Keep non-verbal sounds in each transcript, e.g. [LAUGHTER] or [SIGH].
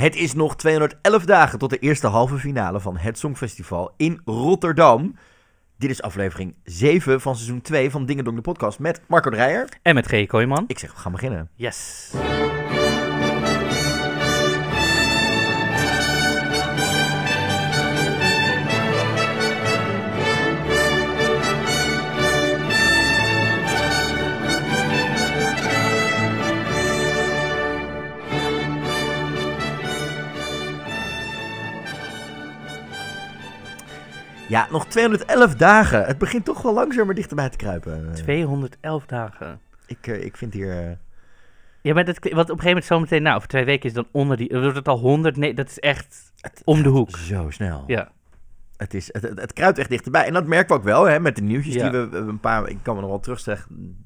Het is nog 211 dagen tot de eerste halve finale van het Songfestival in Rotterdam. Dit is aflevering 7 van seizoen 2 van Dingen Dong de podcast met Marco Dreyer. En met G. Kooijman. Ik zeg, we gaan beginnen. Yes. Ja, nog 211 dagen. Het begint toch wel langzamer dichterbij te kruipen. 211 dagen. Ik, eh, ik vind hier... eh, Ja, maar dat, wat op een gegeven moment zometeen, nou, over twee weken is dan onder die, dan wordt het al 100. Nee, dat is echt om de hoek. Zo snel. Ja. Het, is, het, het, het kruipt echt dichterbij. En dat merken we ook wel hè, met de nieuwtjes Ja. die we een paar... Ik kan me nog wel terugzeggen...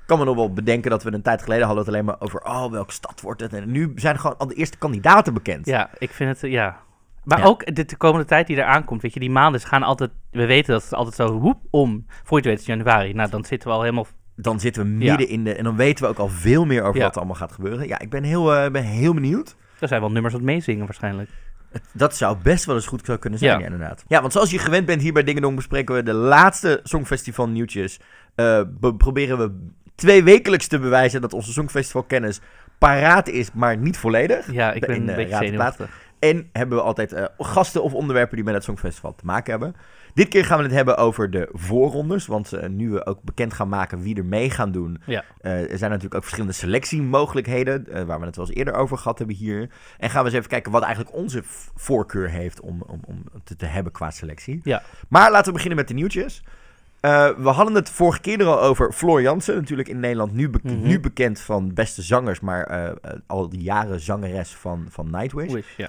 Ik kan me nog wel bedenken dat we een tijd geleden hadden het alleen maar over... Oh, welke stad wordt het? En nu zijn gewoon al de eerste kandidaten bekend. Ja, ik vind het, ja. Maar Ja. ook de, de komende tijd die eraan komt, weet je, die maanden gaan altijd, we weten dat het altijd zo woep om, voor je het weet is januari. Nou, dan zitten we al helemaal, Dan zitten we Ja. midden in de... En dan weten we ook al veel meer over Ja. wat er allemaal gaat gebeuren. Ja, ik ben heel, eh, ben heel benieuwd. er zijn wel nummers wat meezingen waarschijnlijk. Dat zou best wel eens goed kunnen zijn, Ja. inderdaad. Ja, want zoals je gewend bent hier bij Dingendong bespreken we de laatste Songfestival nieuwtjes. Be- proberen we twee wekelijks te bewijzen dat onze Songfestival kennis paraat is, maar niet volledig. Ja, ik ben in een de beetje zenuwachtig. En hebben we altijd eh, gasten of onderwerpen die met het Songfestival te maken hebben. Dit keer gaan we het hebben over de voorrondes. Want eh, nu we ook bekend gaan maken wie er mee gaan doen. Ja. eh, er zijn natuurlijk ook verschillende selectiemogelijkheden. waar we het wel eens eerder over gehad hebben hier. En gaan we eens even kijken wat eigenlijk onze voorkeur heeft om, om, om te, te hebben qua selectie. Ja. Maar laten we beginnen met de nieuwtjes. Eh, we hadden het vorige keer er al over Floor Jansen. Natuurlijk in Nederland nu, Mhm. nu bekend van beste zangers. Maar eh, eh, al die jaren zangeres van, van Nightwish. Wish,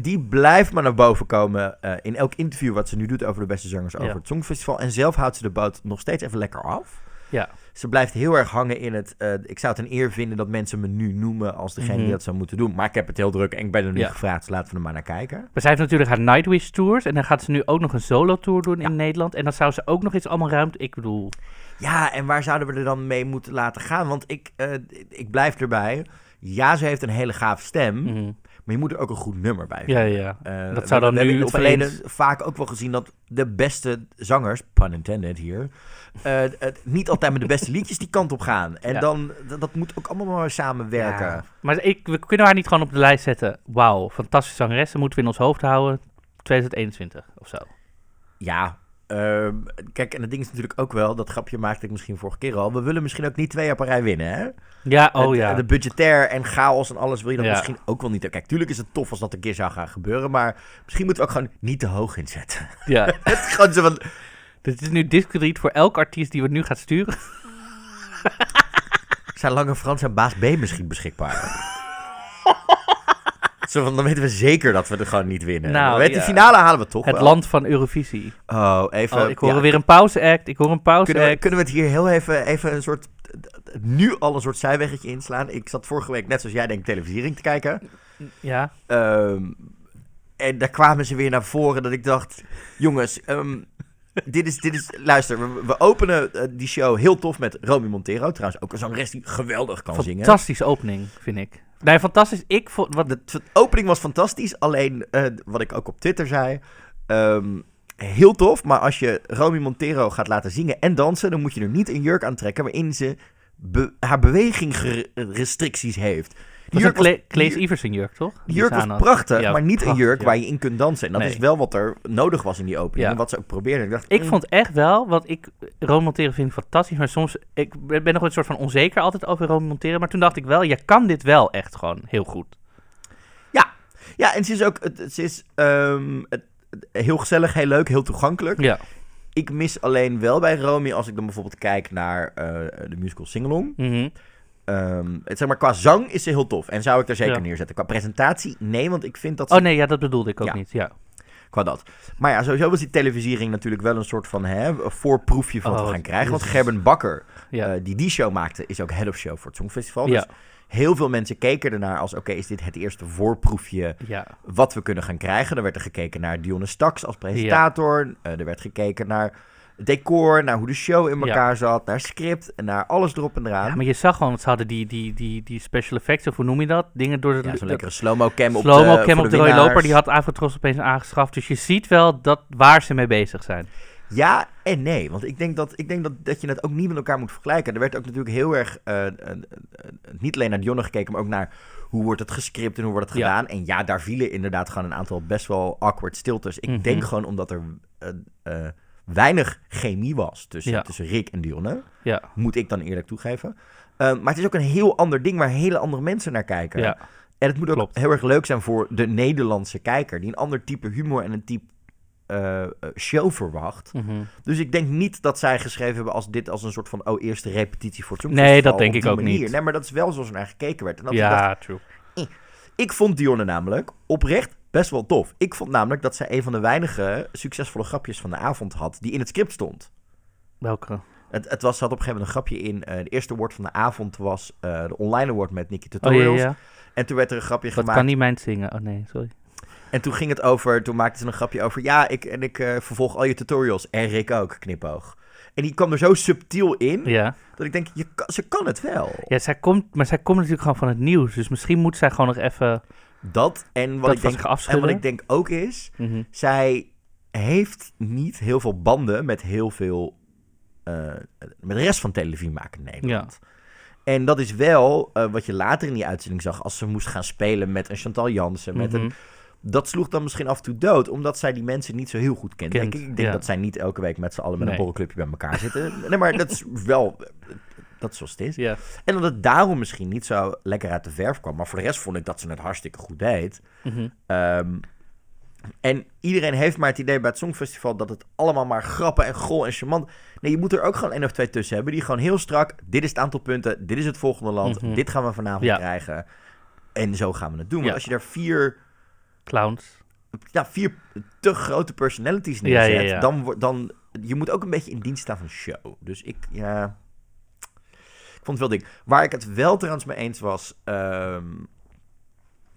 die blijft maar naar boven komen in elk interview wat ze nu doet over de beste zangers over Ja. het Songfestival. En zelf houdt ze de boot nog steeds even lekker af. Ja. Ze blijft heel erg hangen in het. eh, ik zou het een eer vinden dat mensen me nu noemen als degene Mhm. die dat zou moeten doen. Maar ik heb het heel druk en ik ben er nu Ja. gevraagd, dus laten we er maar naar kijken. Maar zij heeft natuurlijk haar Nightwish tours en dan gaat ze nu ook nog een solo tour doen in Nederland. En dan zou ze ook nog iets allemaal ruimte, ik bedoel, Ja, en waar zouden we er dan mee moeten laten gaan? Want ik, eh, ik blijf erbij. Ja, ze heeft een hele gave stem. mhm. Maar je moet er ook een goed nummer bij ja, vinden. ja. Eh, Dat zou dan hebben nu opeens- verleden vaak ook wel gezien dat de beste zangers, pun intended hier, eh, niet altijd met de beste liedjes die kant op gaan. En Ja. dan, dat, dat moet ook allemaal maar samenwerken. Ja. Maar ik, we kunnen haar niet gewoon op de lijst zetten. Wauw, fantastische zangeres. Moeten we in ons hoofd houden. 2021 of zo. Ja, ehm, kijk, en het ding is natuurlijk ook wel, dat grapje maakte ik misschien vorige keer al, we willen misschien ook niet twee jaar per rij winnen, hè? Ja, oh Het- ja. De budgetair en chaos en alles wil je dan Ja. misschien ook wel niet. Kijk, tuurlijk is het tof als dat een keer zou gaan gebeuren, maar misschien moeten we ook gewoon niet te hoog inzetten. ja. [LAUGHS] het is gewoon zo van, Dit is nu discrediet voor elke artiest die we nu gaat sturen. [LAUGHS] Zijn Lange Frans en Baas B misschien beschikbaar? [LAUGHS] Zo van, dan weten we zeker dat we er gewoon niet winnen. Nou, we ja. de finale halen we toch Het wel. land van Eurovisie. Oh, even. Oh, ik hoor ja, weer een pauze-act. Ik hoor een pauze-act. kunnen, we, kunnen we het hier heel even, even een soort... Nu al een soort zijweggetje inslaan. Ik zat vorige week, net zoals jij denk televisiering te kijken. Ja. Ehm, en daar kwamen ze weer naar voren dat ik dacht... Jongens, ehm, dit, is, dit is... Luister, we, we openen eh, die show heel tof met Romy Montero. Trouwens ook een zangeres die geweldig kan zingen. Fantastische opening, vind ik. Nee, fantastisch. Ik vond... Wat, De, de opening was fantastisch. Alleen, eh, wat ik ook op Twitter zei. ehm, heel tof. Maar als je Romy Montero gaat laten zingen en dansen. dan moet je er niet een jurk aantrekken. waarin ze be- haar bewegingrestricties heeft. Die was een Iversen jurk, toch? die jurk was prachtig. Ja, maar niet een jurk ja. waar je in kunt dansen. En dat Nee. is wel wat er nodig was in die opening. Ja. En wat ze ook probeerden. Ik, dacht, Ik mm, vond echt wel, want ik, Rome Montero vind ik fantastisch, maar soms, ik ben nog een soort van onzeker altijd over Rome Montero, maar toen dacht ik wel, je kan dit wel echt gewoon heel goed. Ja, en ze is ook... Het, ze is ehm, heel gezellig, heel leuk, heel toegankelijk. Ja. Ik mis alleen wel bij Romy, als ik dan bijvoorbeeld kijk naar eh, de musical Singalong. Mhm. Ehm, het, zeg maar, qua zang is ze heel tof. En zou ik er zeker Ja. neerzetten. Qua presentatie, nee, want ik vind dat ze... Oh nee, ja, dat bedoelde ik ook Ja. niet, ja. Qua dat. Maar ja, sowieso was die televisiering natuurlijk wel een soort van hè, een voorproefje van wat Oh, we gaan krijgen. Want Gerben Bakker, Ja. eh, die die show maakte, is ook head of show voor het Songfestival. Dus heel veel mensen keken ernaar als, oké, is dit het eerste voorproefje ja. wat we kunnen gaan krijgen? Er werd er gekeken naar Dionne Staks als presentator. Eh, er werd gekeken naar decor, naar hoe de show in Ja. elkaar zat, naar script en naar alles erop en eraan. Ja, maar je zag gewoon, ze hadden die, die, die, die special effects, of hoe noem je dat? Dingen door de... Ja, zo'n dat- lekkere slow-mo cam op slow-mo de, cam op de de rode loper, die had Avrotros opeens aangeschaft. Dus je ziet wel dat, waar ze mee bezig zijn. Ja en nee, want ik denk, dat, ik denk dat, dat je het ook niet met elkaar moet vergelijken. Er werd ook natuurlijk heel erg, eh, niet alleen naar Dionne gekeken, maar ook naar hoe wordt het gescript en hoe wordt het Ja. gedaan. En ja, daar vielen inderdaad gewoon een aantal best wel awkward stiltes. Ik Mhm. denk gewoon omdat er eh, eh, weinig chemie was tussen, Ja. tussen Rick en Dionne. Ja, Moet ik dan eerlijk toegeven. Eh, maar het is ook een heel ander ding waar hele andere mensen naar kijken. ja. En het moet ook Klopt. heel erg leuk zijn voor de Nederlandse kijker, die een ander type humor en een type eh, eh, show verwacht. mhm. Dus ik denk niet dat zij geschreven hebben als dit als een soort van oh eerste repetitie voor het Nee, dat denk ik ook manier. niet. Nee, maar dat is wel zoals er naar gekeken werd. En dat ik dacht, Ja, true. ik vond Dionne namelijk oprecht best wel tof. Ik vond namelijk dat zij een van de weinige succesvolle grapjes van de avond had die in het script stond. Welke? Het, het was, zat op een gegeven moment een grapje in. eh, de eerste woord van de avond was eh, de online award met Nicky Oh ja, Tutorials. ja. En toen werd er een grapje Dat gemaakt. kan niet mijn zingen. Oh nee, sorry. En toen ging het over, toen maakten ze een grapje over, ja, ik, en ik eh, vervolg al je tutorials. En Rick ook, knipoog. En die kwam er zo subtiel in, Ja. dat ik denk, je, ze kan het wel. ja, zij komt, maar zij komt natuurlijk gewoon van het nieuws. Dus misschien moet zij gewoon nog even Dat en wat, dat ik denk, en wat ik denk ook is, Mhm. zij heeft niet heel veel banden met heel veel, eh, met de rest van televisie maken in Nederland. En dat is wel eh, wat je later in die uitzending zag, als ze moest gaan spelen met een Chantal Jansen, met een Mhm. dat sloeg dan misschien af en toe dood, omdat zij die mensen niet zo heel goed kent. Kent, ik, ik denk ja. dat zij niet elke week met z'n allen met Nee. een borrelclubje bij elkaar zitten. Nee, maar dat is wel, dat is zoals het is. Ja. En dat het daarom misschien niet zo lekker uit de verf kwam. Maar voor de rest vond ik dat ze het hartstikke goed deed. Mhm. Ehm, en iedereen heeft maar het idee bij het Songfestival dat het allemaal maar grappen en gol en charmant. Nee, je moet er ook gewoon één of twee tussen hebben die gewoon heel strak. Dit is het aantal punten, dit is het volgende land, Mhm. dit gaan we vanavond Ja. krijgen. En zo gaan we het doen. Ja. Want als je daar vier Clowns. ja, vier te grote personalities neerzet, ja, dan dan je moet ook een beetje in dienst staan van show. Dus ik ja, vond het wel dik. Waar ik het wel trouwens mee eens was, ehm,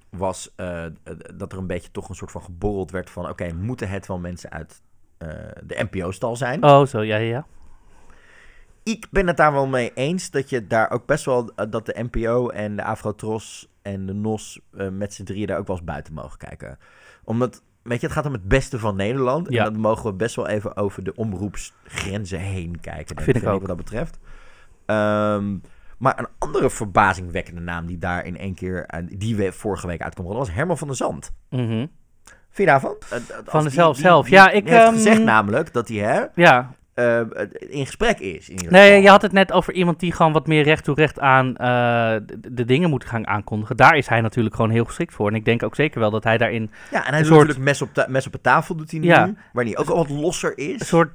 was eh, dat er een beetje toch een soort van geborreld werd van, oké, moeten het wel mensen uit eh, de NPO-stal zijn? Oh, zo, ja, ja, ja. Ik ben het daar wel mee eens dat je daar ook best wel eh, dat de NPO en de Afrotros en de NOS eh, met z'n drieën daar ook wel eens buiten mogen kijken. Omdat, weet je, het gaat om het beste van Nederland. Ja. En dan mogen we best wel even over de omroepsgrenzen heen kijken. Vind ik ook. Wat dat betreft. Ehm, maar een andere verbazingwekkende naam die daar in één keer, eh, die we vorige week uitkwam, was Herman van der Zand. Mhm. Vind je daarvan? Eh, Van dezelfde zelf. Ja, ik, heeft ehm, gezegd namelijk dat hij hè, Ja, eh, in gesprek is. In ieder nee, geval. je had het net over iemand die gewoon wat meer recht toe recht aan eh, de, de dingen moet gaan aankondigen. Daar is hij natuurlijk gewoon heel geschikt voor. En ik denk ook zeker wel dat hij daarin Ja, en hij Een doet soort- natuurlijk mes op, mes op de tafel doet hij nu, Ja. waar hij ook al wat losser is. een soort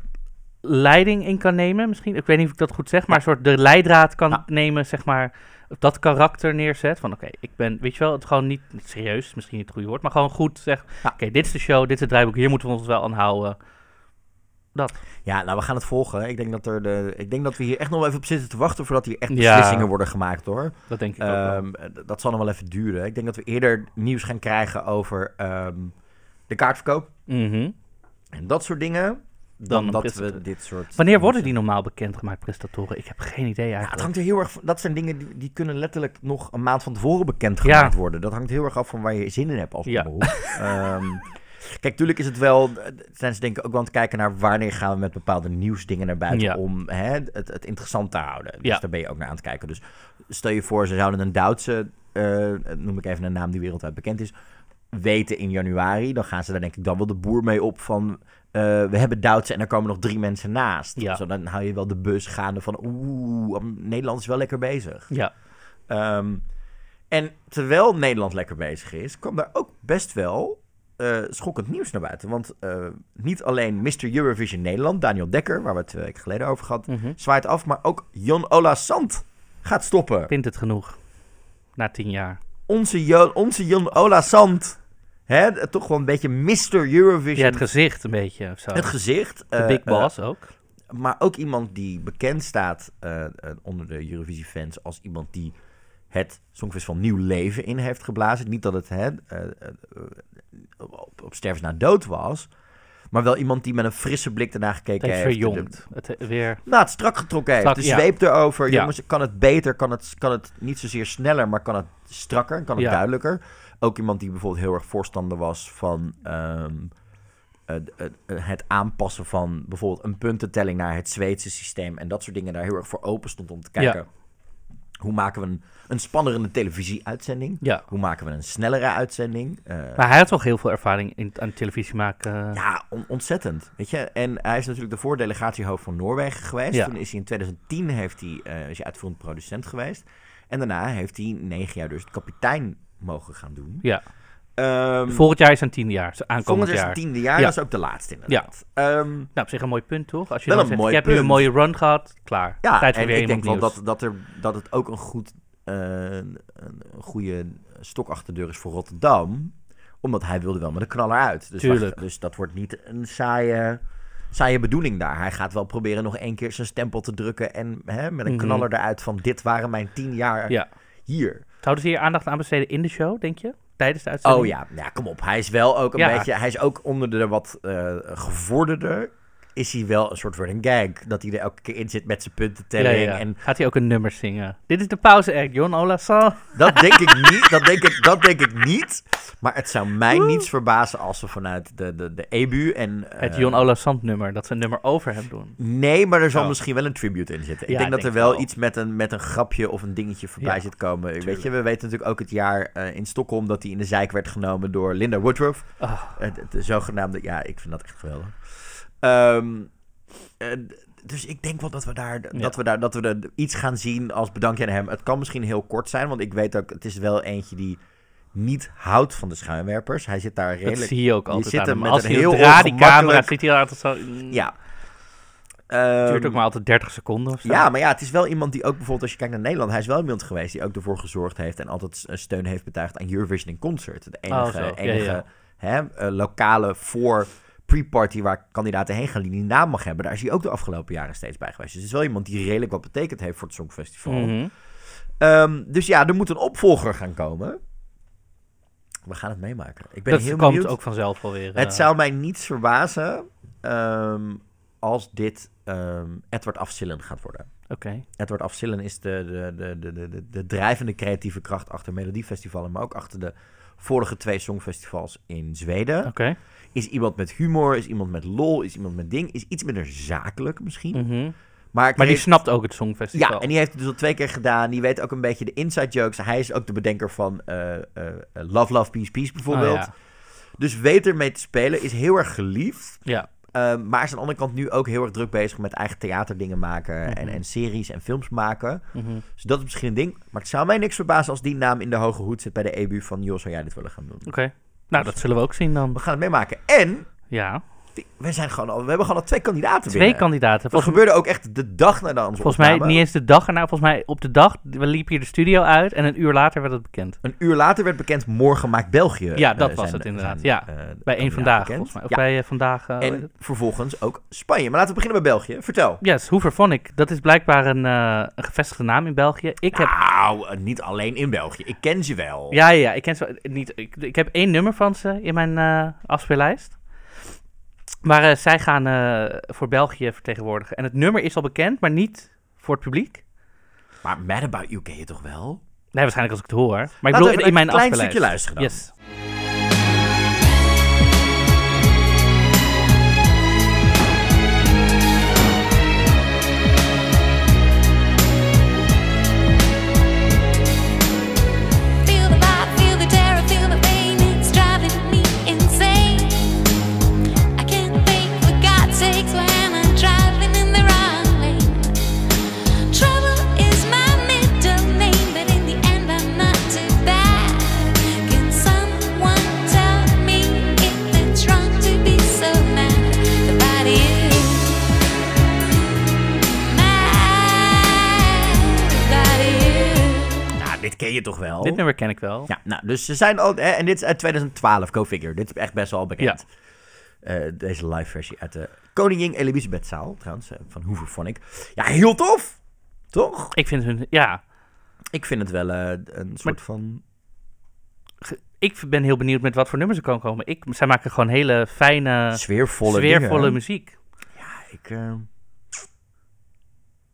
leiding in kan nemen. Misschien, ik weet niet of ik dat goed zeg, maar een soort de leidraad kan Ja. nemen, zeg maar. Dat karakter neerzet. Van oké, ik ben, weet je wel, het gewoon niet, niet serieus, is misschien niet het goede woord, maar gewoon goed zeg. Ja. Oké, dit is de show, dit is het draaiboek, hier moeten we ons wel aan houden. Ja, nou, we gaan het volgen. Ik denk dat, er de, ik denk dat we hier echt nog even op zitten te wachten voordat hier echt Ja. beslissingen worden gemaakt, hoor. Dat denk ik ook wel. Ehm, dat zal nog wel even duren. Ik denk dat we eerder nieuws gaan krijgen over ehm, de kaartverkoop Mhm. en dat soort dingen. Dan, dat we dit soort... Wanneer worden die normaal bekendgemaakt, presentatoren? Ik heb geen idee Ja, het eigenlijk. hangt er heel erg van. Dat zijn dingen die, die kunnen letterlijk nog een maand van tevoren bekendgemaakt worden. Dat hangt heel erg af van waar je zin in hebt als Ja. omroep. [LAUGHS] Ehm, kijk, tuurlijk is het wel. Zijn ze denk ik ook wel aan het kijken naar wanneer gaan we met bepaalde nieuwsdingen naar buiten Ja. om hè, het, het interessant te houden. Dus Ja. daar ben je ook naar aan het kijken. Dus stel je voor, ze zouden een Duitse, eh, noem ik even een naam die wereldwijd bekend is, weten in januari. Dan gaan ze daar denk ik dan wel de boer mee op van. Eh, we hebben Duitse en er komen nog drie mensen naast. Ja. Zo, dan hou je wel de bus gaande van. Oeh, Nederland is wel lekker bezig. Ja, Ehm, en terwijl Nederland lekker bezig is, kwam daar ook best wel eh, schokkend nieuws naar buiten. Want eh, niet alleen Mr. Eurovision Nederland, Daniel Dekker, waar we het twee weken geleden over gehad, mhm. zwaait af, maar ook Jon Ola Sant gaat stoppen. vindt het genoeg. Na tien jaar. Onze, Jo- onze Jon Ola Sant, hè, toch wel een beetje Mr. Eurovision. Ja, het gezicht een beetje of zo. Het gezicht. De eh, Big eh, Boss ook. maar ook iemand die bekend staat eh, onder de Eurovisie-fans als iemand die het Songfestival nieuw leven in heeft geblazen. Niet dat het hè, op, op na dood was. Maar wel iemand die met een frisse blik ernaar gekeken heeft. verjongd. Het weer... Nou, het strak getrokken heeft. Strak, de ja. zweep erover. Ja. Jongens, kan het beter? Kan het, kan het niet zozeer sneller, maar kan het strakker? Kan het Ja. duidelijker? Ook iemand die bijvoorbeeld heel erg voorstander was van ehm, het- het- het aanpassen van bijvoorbeeld een puntentelling naar het Zweedse systeem. En dat soort dingen daar heel erg voor open stond om te kijken. Hoe maken we een, een spannende televisie-uitzending? Ja. Hoe maken we een snellere uitzending? Eh, Maar hij had toch heel veel ervaring in, aan televisie maken. ja, on- ontzettend. Weet je? En hij is natuurlijk de voordelegatiehoofd van Noorwegen geweest. Ja. Toen is hij in 2010 heeft hij, eh, is hij uitvoerend producent geweest. En daarna heeft hij negen jaar dus kapitein mogen gaan doen. Ja. Ehm, Volgend jaar is zijn tiende jaar. Aankomend jaar tiende jaar. Ja. Dat is ook de laatste inderdaad. Ehm, Nou, op zich een mooi punt, toch? Als je Wel dan een zegt, je hebt nu een mooie run gehad, klaar. ja, Tijd voor en weer ik denk wel dat, dat, er, dat het ook een goed eh, een een goede stok achter de deur is voor Rotterdam. Omdat hij wilde wel met een knaller uit. Dus, Tuurlijk. wacht, dus dat wordt niet een saaie, saaie bedoeling daar. Hij gaat wel proberen nog één keer zijn stempel te drukken. En hè, met een Mhm. knaller eruit van dit waren mijn tien jaar Ja. hier. Zouden ze hier aandacht aan besteden in de show, denk je? Tijdens de uitzending? Oh ja, ja, kom op. Hij is wel ook een Ja. beetje... Hij is ook onder de wat eh gevorderde... Is hij wel een soort running gag. Dat hij er elke keer in zit met zijn puntentelling. ja, ja. En Gaat hij ook een nummer zingen? Dit is de pauze act, John Olason. Dat denk ik [LAUGHS] niet. Dat denk ik, dat denk ik niet. Maar het zou mij niets verbazen als ze vanuit de, de, de EBU en... eh, Het John Olason nummer, dat ze een nummer over hem doen. Nee, maar er zal Oh. misschien wel een tribute in zitten. Ik Ja, denk dat denk er wel wel. iets met een, met een grapje of een dingetje voorbij zit komen. Weet je, we weten natuurlijk ook het jaar eh, in Stockholm dat hij in de zijk werd genomen door Linda Woodruff. Ah, Het, het, de zogenaamde... Ja, ik vind dat echt geweldig. Ehm, eh, dus ik denk wel dat we daar, Ja. dat we daar dat we er iets gaan zien als bedankje aan hem. Het kan misschien heel kort zijn, want ik weet ook, het is wel eentje die niet houdt van de schuimwerpers. Hij zit daar dat redelijk... zie je ook je altijd zit aan met Als een heel draait, die camera, zit hij altijd zo... Ja. Het duurt Ehm, ook maar altijd 30 seconden of zo. Ja, maar ja, het is wel iemand die ook bijvoorbeeld, als je kijkt naar Nederland, hij is wel iemand geweest die ook ervoor gezorgd heeft en altijd eh, steun heeft betuigd aan Eurovision in Concert. De enige, Oh. Ja, enige ja. Hè, eh, lokale voor pre-party waar kandidaten heen gaan die die naam mag hebben. Daar is hij ook de afgelopen jaren steeds bij geweest. Dus het is wel iemand die redelijk wat betekend heeft voor het Songfestival. Ehm, dus ja, er moet een opvolger gaan komen. We gaan het meemaken. Ik ben Dat heel komt benieuwd. ook vanzelf alweer. Het eh, zou mij niets verbazen ehm, als dit ehm, Edward Afzillen gaat worden. Oké. Edward Afzillen is de, de, de, de, de, de, de drijvende creatieve kracht achter Melodiefestivalen, maar ook achter de vorige twee songfestivals in Zweden. Oké. Is iemand met humor, is iemand met lol, is iemand met ding, is iets minder zakelijk misschien. Mhm. Maar, Maar die heeft- snapt ook het Songfestival. ja, en die heeft het dus al twee keer gedaan. Die weet ook een beetje de inside jokes. Hij is ook de bedenker van eh, eh, Love, Love, Peace, Peace bijvoorbeeld. Oh, ja. Dus weet ermee te spelen, is heel erg geliefd. Ja. Ehm, maar is aan de andere kant nu ook heel erg druk bezig met eigen theaterdingen maken. en, Mhm. en series en films maken. Mhm. Dus dat is misschien een ding. Maar het zou mij niks verbazen als die naam in de hoge hoed zit bij de EBU van... joh, zou jij dit willen gaan doen? Oké. Nou, dat zullen we ook zien dan. We gaan het meemaken. En Ja. We, zijn gewoon al, we hebben gewoon al twee kandidaten Twee binnen. kandidaten. Dat gebeurde ook echt de dag nadat onze volgens mij niet eens de dag erna. Volgens mij op de dag, we liepen hier de studio uit en een uur later werd het bekend. Een uur later werd bekend, morgen maakt België. Ja, eh, dat was zijn- het inderdaad. zijn, Ja, eh, Bij één vandaag, bekend. volgens mij. Of Ja. bij eh, vandaag. eh, En vervolgens ook Spanje. Maar laten we beginnen bij België. Vertel. Yes, Hooverphonic. Dat is blijkbaar een, eh, een gevestigde naam in België. Ik heb... Nou, eh, niet alleen in België. Ik ken ze wel. Ja, ja, ja, ik ken ze niet. Ik, ik heb één nummer van ze in mijn eh afspeellijst. Maar eh, zij gaan eh, voor België vertegenwoordigen. En het nummer is al bekend, maar niet voor het publiek. Maar Mad About You ken je toch wel? Nee, waarschijnlijk als ik het hoor. Maar ik bedoel, in, in mijn een klein afspeellijst. stukje luisteren dan. Yes. Ken ik wel. Ja, nou, dus ze zijn al... Hè, en dit is uit 2012, Go Figure. Dit is echt best wel bekend. Eh, deze live versie uit de Koningin Elisabethzaal, trouwens, eh, van Hooverphonic. Ja, heel tof! Toch? Ik vind hun... Ja, Ik vind het wel eh, een soort van... ik ben heel benieuwd met wat voor nummers er kan komen. Ik, zij maken gewoon hele fijne, Sfeervolle, sfeervolle dingen. muziek. Ik, eh,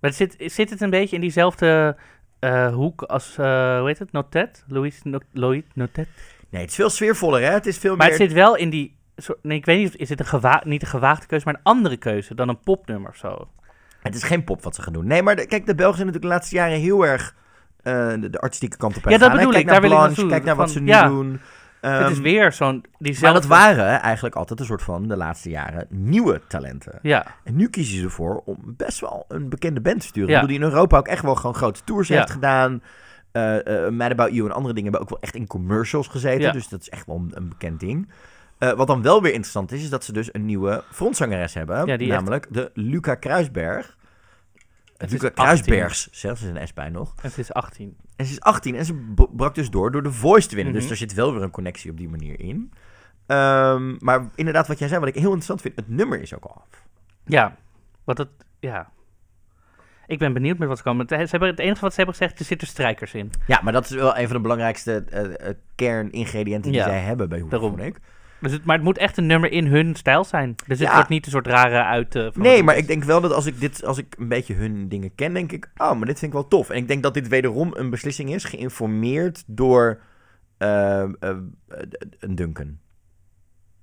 Maar zit, zit het een beetje in diezelfde eh, hoek als, eh, hoe heet het, Notet? Louis No- Notet? nee, het is veel sfeervoller, hè? Het is veel Maar meer... het zit wel in die, nee, ik weet niet, of- is het een gewa niet een gewaagde keuze, maar een andere keuze dan een popnummer of zo? Het is geen pop wat ze gaan doen. Nee, maar de- kijk, de Belgen zijn natuurlijk de laatste jaren heel erg eh, de, de artistieke kant op Ja, dat bedoel Kijk ik, naar daar wil ik Blanche. Kijk naar wat Van- ze nu ja. doen. Het is Ehm, weer zo'n, Maar dat waren eigenlijk altijd een soort van, de laatste jaren, nieuwe talenten. Ja, En nu kiezen ze ervoor om best wel een bekende band te sturen. Ja. Ik bedoel, die in Europa ook echt wel gewoon grote tours Ja. heeft gedaan. Eh, Mad About You en andere dingen hebben ook wel echt in commercials gezeten. Ja. Dus dat is echt wel een, een bekend ding. Eh, wat dan wel weer interessant is, is dat ze dus een nieuwe frontzangeres hebben. Ja, die echt- namelijk de Luca Kruisberg. Het Luca is 18. Kruisbergs, zelfs is een S bij nog. het is 18. En ze is 18 en ze brak dus door door de Voice te winnen. Mhm. Dus er zit wel weer een connectie op die manier in. Ehm, maar inderdaad, wat jij zei, wat ik heel interessant vind, het nummer is ook al af. Ja, wat het, ja. Ik ben benieuwd met wat ze komen. Ze hebben, het enige wat ze hebben gezegd, er zitten strijkers in. Ja, maar dat is wel een van de belangrijkste eh, eh, kerningrediënten die Ja, zij hebben bij Hoe daarom. vond ik. Dus het, maar het moet echt een nummer in hun stijl zijn. Dus het Ja. wordt niet een soort rare uit... eh, van Nee, maar ik denk wel dat als ik, dit, als ik een beetje hun dingen ken, denk ik, oh, maar dit vind ik wel tof. En ik denk dat dit wederom een beslissing is, geïnformeerd door eh, eh, een Duncan.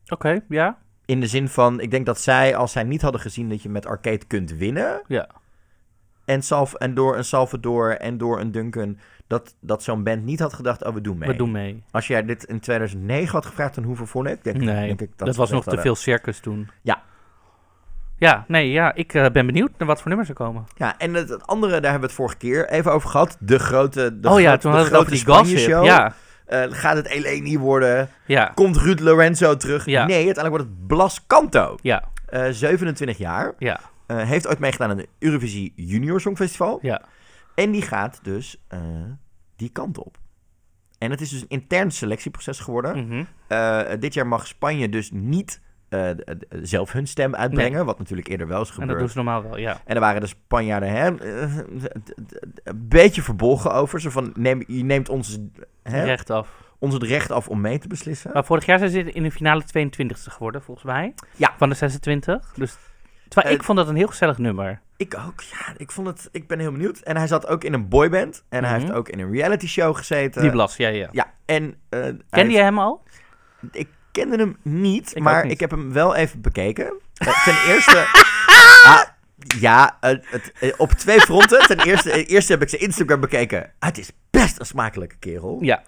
Oké, ja. In de zin van, ik denk dat zij, als zij niet hadden gezien dat je met arcade kunt winnen, Ja. En, Salv en door een Salvador en door een Duncan, dat, dat zo'n band niet had gedacht, oh, we doen mee. We doen mee. Als jij dit in 2009 had gevraagd aan hoeveel vond ik, denk, Nee, denk ik dat, ze was nog te hadden. veel circus toen. Ja. Ja, nee, ja. Ik eh, ben benieuwd naar wat voor nummers er komen. Ja, en het, het andere, daar hebben we het vorige keer even over gehad. De grote, de oh ja, grote- toen de hadden we het over die grote gossip. Spanje-show. Ja, Eh, gaat het Eleni worden? ja, Komt Ruud Lorenzo terug? Ja. Nee, uiteindelijk wordt het Blas Canto. ja, Eh, 27 jaar. ja, Eh, heeft ooit meegedaan aan het Eurovisie Junior Songfestival. ja. En die gaat dus eh, die kant op. En het is dus een intern selectieproces geworden. Mhm. Eh, dit jaar mag Spanje dus niet zelf hun stem uitbrengen. Wat natuurlijk eerder wel is En gebeurd. dat doen ze normaal wel, ja. En er waren de Spanjaarden hè, een beetje verbolgen over. Zo van, neem, je neemt ons, hè, Recht af. ons het recht af om mee te beslissen. Maar vorig jaar zijn ze in de finale 22e geworden, volgens mij. Ja. Van de 26. Dus, terwijl Eh, ik vond dat een heel gezellig nummer. Ik ook, ja. Ik, vond het, ik ben heel benieuwd. En hij zat ook in een boyband. En hij Mhm. heeft ook in een reality show gezeten. Die Blas, ja, ja. Ja, en... eh, Kende heeft- je hem al? Ik kende hem niet, Ik maar niet. ik heb hem wel even bekeken. Eh, ten [LAUGHS] eerste... Ah, ja, het, op twee fronten. Ten eerste, eerst heb ik zijn Instagram bekeken. Ah, het is best een smakelijke kerel. Ja.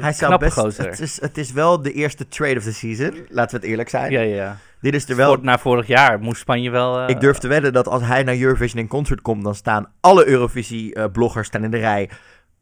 Hij zou best, het, is, het is wel de eerste trade of the season. Laten we het eerlijk zijn. Ja, ja, ja. Dit is er wel... Voor- na vorig jaar moest Spanje wel... eh, ik durf te wedden dat als hij naar Eurovision in concert komt, dan staan alle Eurovisie-bloggers staan in de rij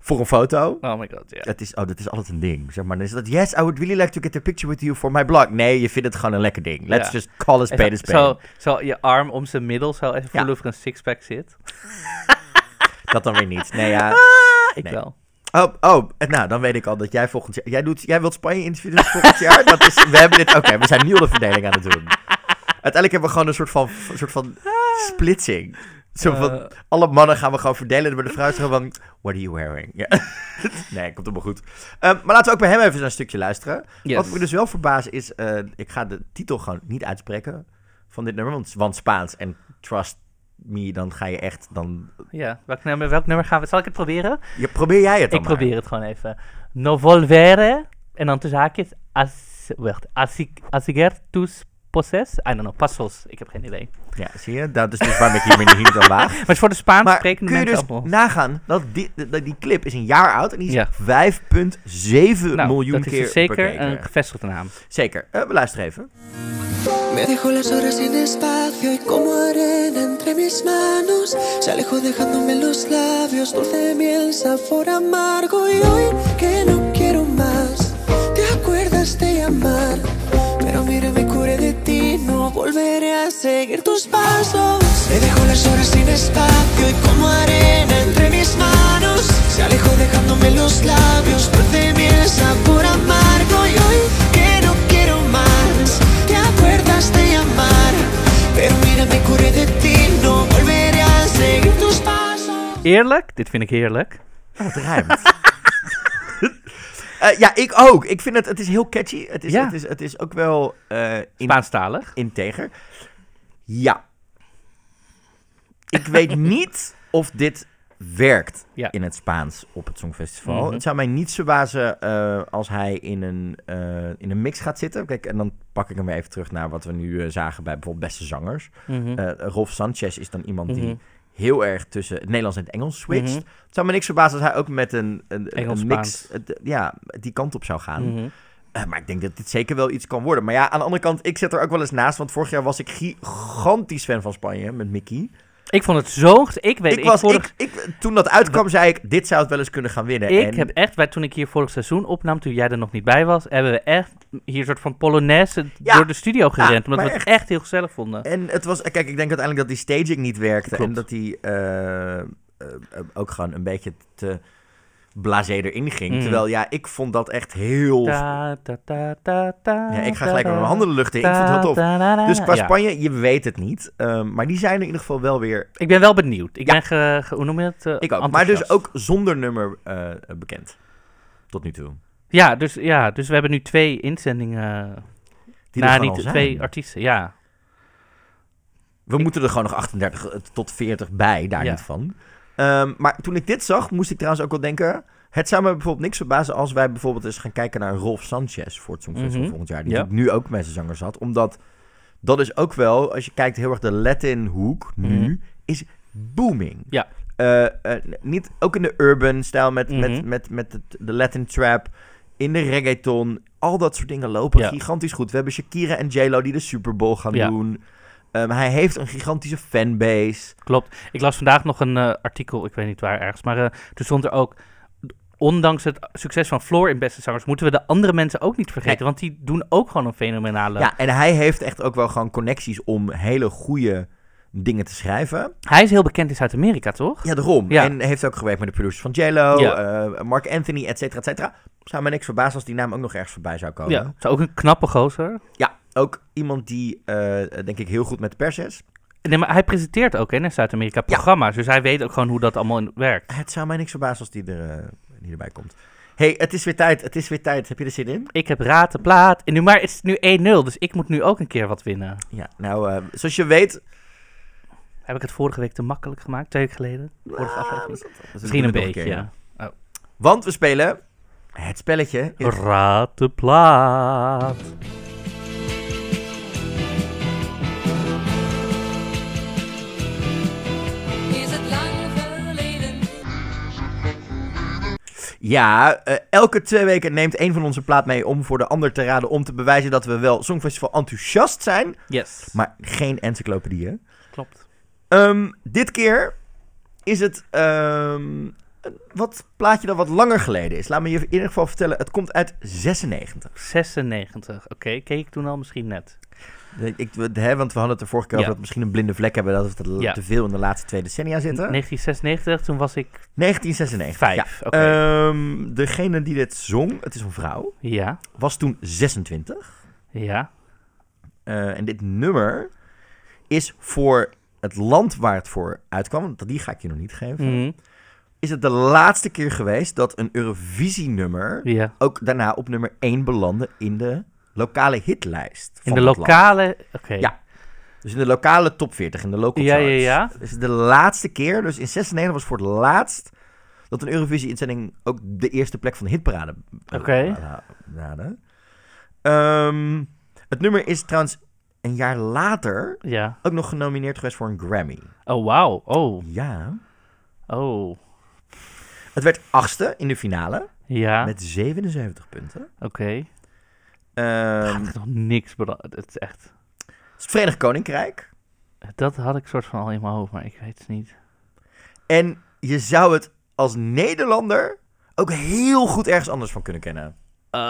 voor een foto. Oh my god, ja. Het is, oh, dat is altijd een ding. Zeg maar, dan is dat, yes, I would really like to get a picture with you for my blog. Nee, je vindt het gewoon een lekker ding. Let's just call a spade a spade. Zo, zo je arm om zijn middel, zo even voelen Ja. of er een sixpack zit. [LAUGHS] Dat dan weer niet. Nee, ja. [LAUGHS] Ik Nee. wel. Oh, oh, nou, dan weet ik al dat jij volgend jaar... Jij, doet, jij wilt Spanje interviewen volgend jaar? Dat is, we hebben dit... Oké, we zijn nu al de verdeling aan het doen. Uiteindelijk hebben we gewoon een soort van, soort van splitsing. Zo van, Eh, alle mannen gaan we gewoon verdelen. Maar de vrouw zeggen van, what are you wearing? Ja. [LAUGHS] nee, komt helemaal goed. Ehm, maar laten we ook bij hem even naar een stukje luisteren. yes. Wat me dus wel verbaast is, eh, ik ga de titel gewoon niet uitspreken van dit nummer, want, want Spaans en trust me, dan ga je echt, dan, Ja, welk nummer, welk nummer gaan we... Zal ik het proberen? ja, probeer jij het dan Ik maar. probeer het gewoon even. No volvere. En dan tussen haakjes. As, wacht. Asig- Asiger tus poses. I don't know. Pasos. Ik heb geen idee. Ja, zie je, dat is dus waarom ik hier niet al laag. [LAUGHS] Maar het is voor de Spaans sprekende kun je dus nagaan dat die, dat die clip is een jaar oud en die is Ja. 5,7 Nou, miljoen dat is keer dus zeker bekeken. een gevestigde naam. Zeker. Eh, we luisteren even. Me dejó las horas sin espacio y como arena entre mis manos se alejó dejándome los labios dulce miel sabor amargo. Y hoy que no quiero más te acuerdas de llamar pero mira me curé de ti no volveré a seguir tus pasos. Me dejó las horas sin espacio y como arena entre mis manos se alejó dejándome los labios dulce miel sabor Eerlijk? Dit vind ik heerlijk. Oh, het rijmt. [LAUGHS] Eh, ja, ik ook. Ik vind het, het is heel catchy. Het is, Ja. het is, het is ook wel eh in, Spaanstalig. integer. Ja. Ik weet [LAUGHS] niet of dit werkt Ja. in het Spaans op het Songfestival. Mhm. Het zou mij niet verbazen eh als hij in een, in een mix gaat zitten. Kijk, en dan pak ik hem weer even terug naar wat we nu zagen bij bijvoorbeeld Beste Zangers. Eh, Rolf Sanchez is dan iemand die Mhm. Heel erg tussen het Nederlands en het Engels switcht. Mhm. Het zou me niks verbazen als hij ook met een, een, mix ja, die kant op zou gaan. Mhm. Eh, maar ik denk dat dit zeker wel iets kan worden. Maar ja, aan de andere kant, ik zit er ook wel eens naast. Want vorig jaar was ik gigantisch fan van Spanje met Mickey. Ik vond het zo... Ik weet, Ik was, vorig- ik, ik, toen dat uitkwam, zei ik, dit zou het wel eens kunnen gaan winnen. Ik en, heb echt, bij, toen ik hier vorig seizoen opnam, toen jij er nog niet bij was, hebben we echt hier een soort van polonaise Ja. door de studio gerend. omdat we het echt. echt heel gezellig vonden. en het was, kijk, ik denk uiteindelijk dat die staging niet werkte. Klopt. En dat die eh, eh, ook gewoon een beetje te blasé erin ging. Mhm. Terwijl, ja, ik vond dat echt heel... Ja, ik ga gelijk met mijn handen de lucht in. Ik vond het heel tof. Dus qua ja. Spanje, je weet het niet. Ehm, maar die zijn in ieder geval wel weer Ik ben wel benieuwd. Ik Ja. ben, ge, ge- hoe noem je het? Eh, Ik ook. Maar dus ook zonder nummer eh, bekend. Tot nu toe. Ja dus, ja, dus we hebben nu twee inzendingen. Die nou, niet zijn. twee artiesten, ja. We Ik- moeten er gewoon nog 38 tot 40 bij, daar Ja. niet van. Ehm, maar toen ik dit zag, moest ik trouwens ook wel denken... Het zou me bijvoorbeeld niks verbazen als wij bijvoorbeeld eens gaan kijken naar Rolf Sanchez voor het Songfestival Mhm. volgend jaar. Die Ja. nu ook met zijn zanger zat. Omdat dat is ook wel, als je kijkt heel erg de Latin hoek nu, Mhm. is booming. Ja. Eh, eh, niet, ook in de urban stijl met, met, Mhm. met, met het- de Latin trap, in de reggaeton. Al dat soort dingen lopen Ja. gigantisch goed. We hebben Shakira en J-Lo die de Super Bowl gaan Ja. doen. Ehm, hij heeft een gigantische fanbase. Klopt. Ik las vandaag nog een eh, artikel, ik weet niet waar ergens, maar eh toen stond er ook... Ondanks het succes van Floor in Beste Zangers, moeten we de andere mensen ook niet vergeten. Nee. Want die doen ook gewoon een fenomenale... Ja, en hij heeft echt ook wel gewoon connecties om hele goede dingen te schrijven. Hij is heel bekend in Zuid-Amerika, toch? Ja, daarom. Ja. En heeft ook gewerkt met de producers van J-Lo, Ja. eh, Mark Anthony, et cetera, et cetera. Zou me niks verbazen als die naam ook nog ergens voorbij zou komen. Ja. Zou ook een knappe gozer. Ja, ook iemand die, eh, denk ik, heel goed met de pers is. Nee, maar hij presenteert ook hè, in Zuid-Amerika programma's. Dus hij weet ook gewoon hoe dat allemaal werkt. Het zou mij niks verbazen als die, er, die erbij komt. hey, het is weer tijd. Het is weer tijd. Heb je er zin in? Ik heb raad de plaat. En nu, maar het is nu 1-0, dus ik moet nu ook een keer wat winnen. Ja, nou, eh, zoals je weet... Heb ik het vorige week te makkelijk gemaakt, twee weken geleden? Vorige Ah, aflevering. Misschien een beetje, keer, ja. Want we spelen het spelletje. is- Raad de plaat. Ja, eh, elke twee weken neemt een van onze plaat mee om voor de ander te raden... om te bewijzen dat we wel Songfestival enthousiast zijn, Yes. maar geen encyclopedieën. Klopt. Ehm, dit keer is het ehm, wat plaatje dat wat langer geleden is. Laat me je in ieder geval vertellen, het komt uit 96. 96. Oké, keek ik toen al misschien net. Ik, hè, want we hadden het er vorige keer Ja. over dat we misschien een blinde vlek hebben... dat we te, Ja. te veel in de laatste twee decennia zitten. 1996, toen was ik 1996. vijf. Ja. Oké. Ehm, degene die dit zong, het is een vrouw, ja, was toen 26. ja. Eh, en dit nummer is voor het land waar het voor uitkwam, want die ga ik je nog niet geven, Mhm. is het de laatste keer geweest dat een Eurovisie-nummer ja. ook daarna op nummer 1 belandde in de lokale hitlijst. In de lokale... Oké. Ja. Dus in de lokale top 40, in de local Ja, charts. ja, ja. Dus de laatste keer, dus in 96 was voor het laatst dat een Eurovisie-inzending ook de eerste plek van de hitparade eh, Oké. haalde. Ehm, het nummer is trouwens een jaar later Ja. ook nog genomineerd geweest voor een Grammy. Oh, wauw. Oh. Ja. Oh. Het werd achtste in de finale Ja. met 77 punten. Oké. Het is nog niks. Het is echt... het Verenigd Koninkrijk. Dat had ik soort van al in mijn hoofd, maar ik weet het niet. En je zou het als Nederlander ook heel goed ergens anders van kunnen kennen. Eh,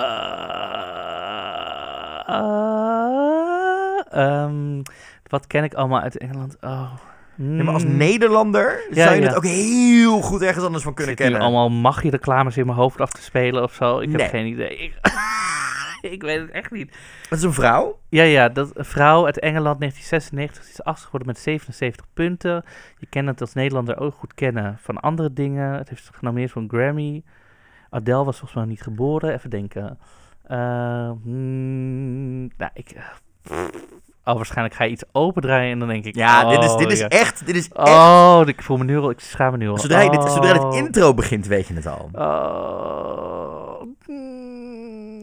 eh, ehm, wat ken ik allemaal uit Engeland? Oh. Nee, maar als Mm. Nederlander Ja, zou je ja. het ook heel goed ergens anders van kunnen kennen. allemaal mag je reclames in mijn hoofd af te spelen of zo? Ik heb geen idee. Ik, [LAUGHS] [LAUGHS] ik weet het echt niet. Het is een vrouw. Ja, ja, dat een vrouw uit Engeland 1996 die is achtste geworden met 77 punten. Je kan het als Nederlander ook goed kennen van andere dingen. Het heeft genomineerd voor een Grammy. Adele was volgens mij nog niet geboren. Even denken. Eh, hmm, nou, ik... Oh, waarschijnlijk ga je iets opendraaien en dan denk ik... Ja, dit is, oh, dit is ja. echt, dit is echt. Oh, ik voel me nu al... Ik schaam me nu al. Zodra, je dit, zodra het Oh. intro begint, weet je het al. Oh.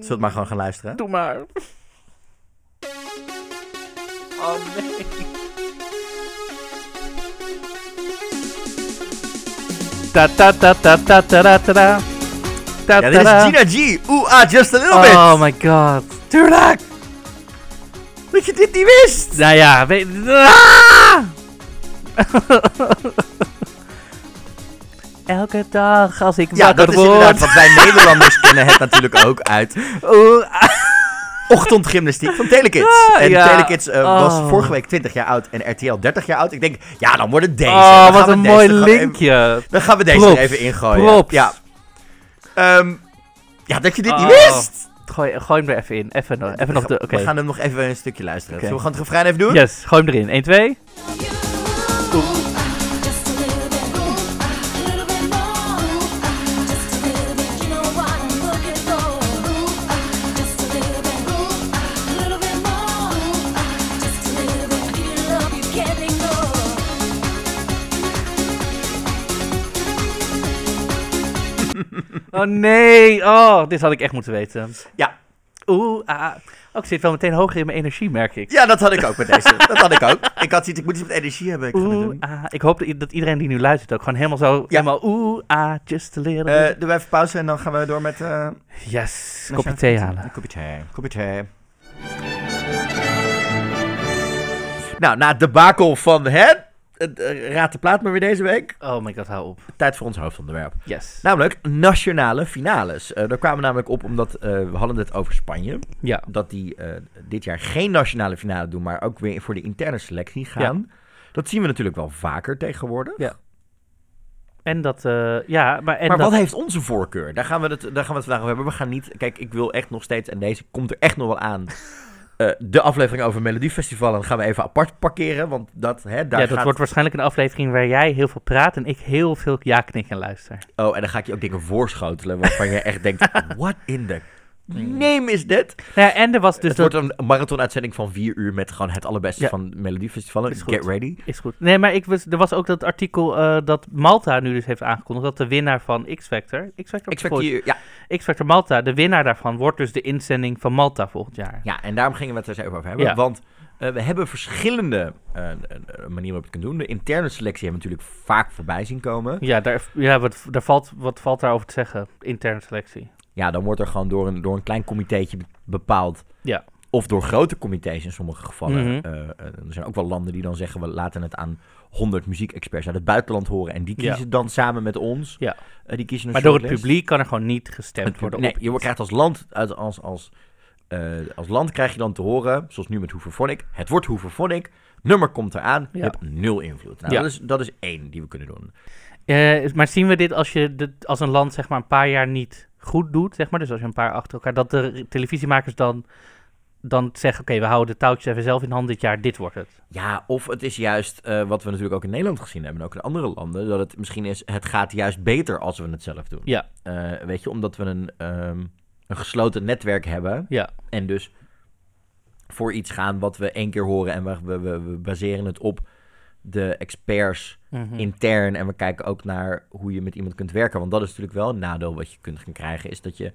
Zullen maar gewoon gaan luisteren? Doe maar. Oh nee. Ta ta ta ta ta ta ta ta. Ja, dit is Gina G. Oeh, ah, just a little bit. Oh my god. Tuurlijk. Dat je dit niet wist. Nou ja, weet... Ah! [LAUGHS] Elke dag als ik Ja, wakker dat is inderdaad, want wij Nederlanders [LAUGHS] kennen het natuurlijk ook uit Oeh, ochtendgymnastiek van Telekids. Ah, en ja. Telekids eh, was Oh. vorige week 20 jaar oud en RTL 30 jaar oud. Ik denk, ja, dan wordt het deze. Oh, Dan wat gaan een deze- mooi dan gaan we even- linkje. Dan gaan we deze Props. er even ingooien. Props. Ja. Ehm, ja, dat je dit niet Oh. wist. Gooi, gooi hem er even in. Even, nog- even nog de... Oké. We gaan hem nog even een stukje luisteren. Oké. Zullen we gewoon het refrein even doen? Yes, gooi hem erin. 1, 2. Just Oh nee. Oh, dit had ik echt moeten weten. Ja. Oeh, ah. Oh, ik zit wel meteen hoger in mijn energie, merk ik. Ja, dat had ik ook met deze. [LAUGHS] Dat had ik ook. Ik had iets, ik moet iets met energie hebben. Ik Oeh, ah. Ik hoop dat, iedereen die nu luistert ook gewoon helemaal zo... Ja. Helemaal oeh, ah, just little Eh, bit. doen we even pauze en dan gaan we door met... eh Yes, kopje thee halen. Een kopje thee. Kopje thee. Nou, na het debakel van het... eh, Raad de plaat maar weer deze week. Oh my god, hou op. Tijd voor ons hoofdonderwerp. Yes. Namelijk nationale finales. Eh, daar kwamen we namelijk op omdat eh, we hadden het over Spanje. Ja. Dat die eh, dit jaar geen nationale finale doen, maar ook weer voor de interne selectie gaan. Dat zien we natuurlijk wel vaker tegenwoordig. Ja. En dat, eh, ja, maar... En maar dat, wat heeft onze voorkeur? Daar gaan, we het, daar gaan we het vandaag over hebben. We gaan niet... Kijk, ik wil echt nog steeds... En deze komt er echt nog wel aan. Eh, de aflevering over Melodiefestival. Dan gaan we even apart parkeren. Want dat, hè, daar ja, dat gaat... wordt waarschijnlijk een aflevering waar jij heel veel praat en ik heel veel ja knik en luister. Oh, en dan ga ik je ook dingen voorschotelen. Waarvan je echt denkt... [LAUGHS] What in the name is dit? Ja, en er was dus het dat... wordt een marathon-uitzending van vier uur... met gewoon het allerbeste Ja. van Melodiefestival. Is goed. Get ready. Is goed. Nee, maar ik was, er was ook dat artikel eh, dat Malta nu dus heeft aangekondigd dat de winnaar van X-Factor... X-Factor? Ja, X-Factor Malta, de winnaar daarvan wordt dus de inzending van Malta volgend jaar. Ja, en daarom gingen we het er eens even over hebben. Ja. Want eh, we hebben verschillende eh, manieren waarop je het kunt doen. De interne selectie hebben we natuurlijk vaak voorbij zien komen. Ja, daar, ja wat, daar valt, wat valt daarover te zeggen? Interne selectie. Ja, dan wordt er gewoon door een, door een klein comitéetje be- bepaald. Ja. Of door grote comité's in sommige gevallen. Mhm. Eh, eh, er zijn ook wel landen die dan zeggen... we laten het aan 100 muziekexperts uit het buitenland horen... en die Ja. kiezen dan samen met ons. Ja. Eh, die kiezen een Maar door het publiek kan er gewoon niet gestemd Het worden. publiek- op nee, je iets. krijgt als land, uit- als, als, eh, als land krijg je dan te horen, zoals nu met Hooverphonic, het wordt Hooverphonic, nummer komt eraan, je Ja. hebt nul invloed. Nou, Ja. dat, is, dat is één die we kunnen doen. Maar zien we dit als je dit, als een land zeg maar een paar jaar niet goed doet, zeg maar, dus als je een paar achter elkaar, dat de televisiemakers dan, dan zeggen, oké, we houden de touwtjes even zelf in hand dit jaar, dit wordt het. Ja, of het is juist eh, wat we natuurlijk ook in Nederland gezien hebben, en ook in andere landen, dat het misschien is, het gaat juist beter als we het zelf doen. Ja. Eh, weet je, omdat we een, ehm, een gesloten netwerk hebben Ja. en dus voor iets gaan wat we één keer horen en we, we, we, we baseren het op de experts Mhm. intern. En we kijken ook naar hoe je met iemand kunt werken. Want dat is natuurlijk wel een nadeel wat je kunt gaan krijgen. Is dat je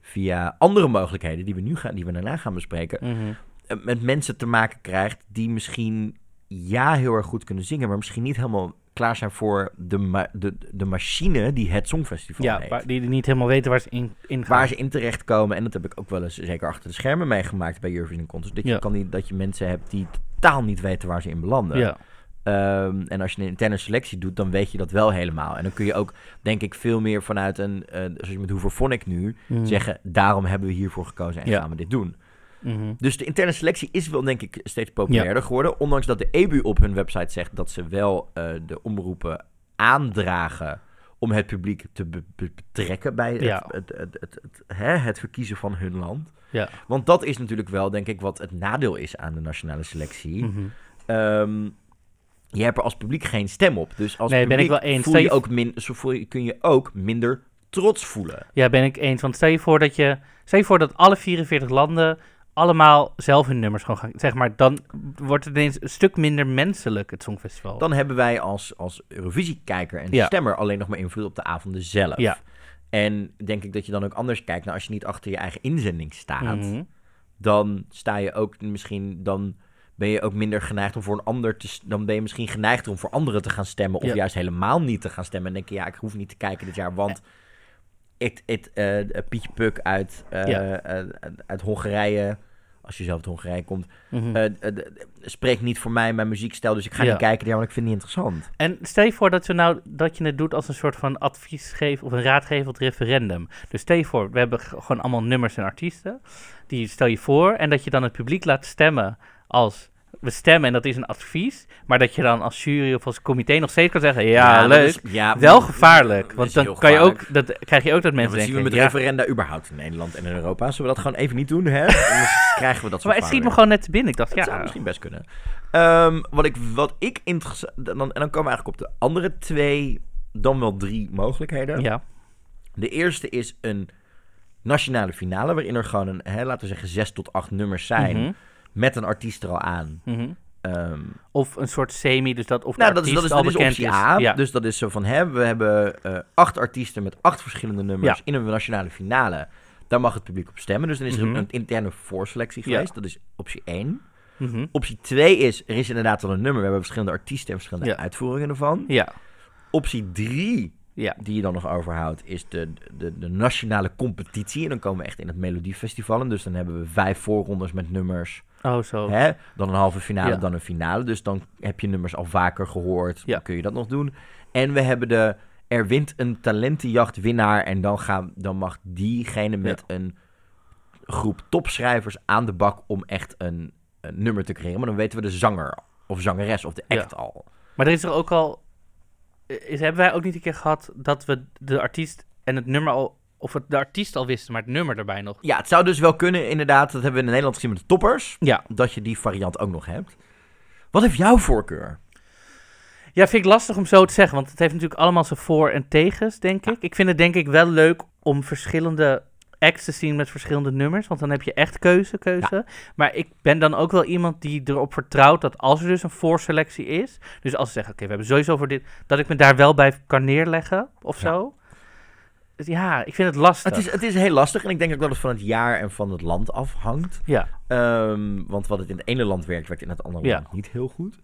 via andere mogelijkheden die we nu gaan, die we daarna gaan bespreken. Mhm. eh, met mensen te maken krijgt die misschien ja heel erg goed kunnen zingen. Maar misschien niet helemaal klaar zijn voor de, ma- de, de machine die het Songfestival Ja, waar, die niet helemaal weten waar ze in, in gaan. Waar ze in terechtkomen. En dat heb ik ook wel eens zeker achter de schermen meegemaakt bij Eurovision Contest. Dat je, Ja. kan niet, dat je mensen hebt die totaal niet weten waar ze in belanden. Ja. Ehm, en als je een interne selectie doet, dan weet je dat wel helemaal. En dan kun je ook, denk ik, veel meer vanuit een, eh zoals je met Hooverphonic nu, Mhm. zeggen, daarom hebben we hiervoor gekozen en Ja. gaan we dit doen. Mhm. Dus de interne selectie is wel, denk ik, steeds populairder geworden. Ondanks dat de EBU op hun website zegt dat ze wel eh, de omroepen aandragen om het publiek te be- be- betrekken bij het, Ja. het, het, het, het- hè, het verkiezen van hun land. Ja. Want dat is natuurlijk wel, denk ik, wat het nadeel is aan de nationale selectie. Ehm, je hebt er als publiek geen stem op. Dus als Nee, ben ik wel eens. Voel je ook min, zo voel je, kun je ook minder trots voelen. Ja, ben ik eens. Want stel je voor dat je, stel je voor dat alle 44 landen allemaal zelf hun nummers gewoon gaan, zeg maar, dan wordt het ineens een stuk minder menselijk, het Songfestival. Dan hebben wij als, als Eurovisiekijker en Ja. stemmer alleen nog maar invloed op de avonden zelf. Ja. En denk ik dat je dan ook anders kijkt. Nou, als je niet achter je eigen inzending staat, Mhm. dan sta je ook misschien, dan ben je ook minder geneigd om voor een ander te, dan ben je misschien geneigd om voor anderen te gaan stemmen of Ja. juist helemaal niet te gaan stemmen. En denk je, ja, ik hoef niet te kijken dit jaar, want het, het, eh, Pietje Puk uit, eh, Ja. eh, uit Hongarije, als je zelf uit Hongarije komt, Mhm. spreekt niet voor mij mijn muziekstijl, dus ik ga Ja. niet kijken, jaar, want ik vind het niet interessant. En stel je voor dat, we nou, dat je het doet als een soort van advies geven of een raadgevend referendum. Dus stel je voor, we hebben gewoon allemaal nummers en artiesten. Die stel je voor en dat je dan het publiek laat stemmen als we stemmen en dat is een advies. Maar dat je dan als jury of als comité nog steeds kan zeggen, ja, leuk. is- ja, wel gevaarlijk, want dan kan je ook, dat, krijg je ook dat Ja, mensen dat zien we met ja, referenda überhaupt in Nederland en in Europa. Zullen we dat gewoon even niet doen, hè? [LAUGHS] Anders krijgen we dat maar het schiet me gewoon net binnen. Ik dacht, Dat zou ja, misschien best kunnen. Ehm, wat ik, wat ik interessant... Dan, en dan komen we eigenlijk op de andere twee, dan wel drie mogelijkheden. ja, De eerste is een nationale finale, waarin er gewoon een, hè, laten we zeggen, zes tot acht nummers zijn. Mhm, Met een artiest er al aan. mhm. Ehm, Of een soort semi, dus dat of de nou, dat is, dat is, al bekend is. A. Ja. Dus dat is zo van, hè, we hebben eh, acht artiesten met acht verschillende nummers Ja. in een nationale finale. Daar mag het publiek op stemmen. Dus dan is er Mhm. een interne voorselectie Ja. geweest. Dat is optie 1. Mhm. Optie 2 is, er is inderdaad wel een nummer. We hebben verschillende artiesten en verschillende uitvoeringen ervan. ja, Optie 3, ja, die je dan nog overhoudt, is de, de, de nationale competitie. En dan komen we echt in het Melodiefestival. En dus dan hebben we vijf voorrondes met nummers. Oh zo. Hè? Dan een halve finale, Ja. dan een finale. Dus dan heb je nummers al vaker gehoord. Ja. Dan kun je dat nog doen. En we hebben de, er wint een talentenjacht winnaar. En dan, gaan, dan mag diegene met een groep topschrijvers aan de bak om echt een, een nummer te creëren. Maar dan weten we de zanger of zangeres of de act Ja. al. Maar er is er ook al. Is, hebben wij ook niet een keer gehad dat we de artiest en het nummer al. Of het de artiest al wisten, maar het nummer erbij nog. Ja, het zou dus wel kunnen, inderdaad. Dat hebben we in Nederland gezien met de toppers. Ja. Dat je die variant ook nog hebt. Wat heeft jouw voorkeur? Ja, vind ik lastig om zo te zeggen, want het heeft natuurlijk allemaal zijn voor- en tegens, denk ik. Ik vind het denk ik wel leuk om verschillende acts te zien met verschillende nummers, want dan heb je echt keuze, keuze. Maar ik ben dan ook wel iemand die erop vertrouwt dat als er dus een voorselectie is, dus als ze zeggen, oké, we hebben sowieso voor dit, dat ik me daar wel bij kan neerleggen of Ja. zo. Ja, ik vind het lastig. Het is, het is heel lastig en ik denk ook dat het van het jaar en van het land afhangt. Ja, Ehm, want wat het in het ene land werkt, werkt in het andere Ja. land niet heel goed.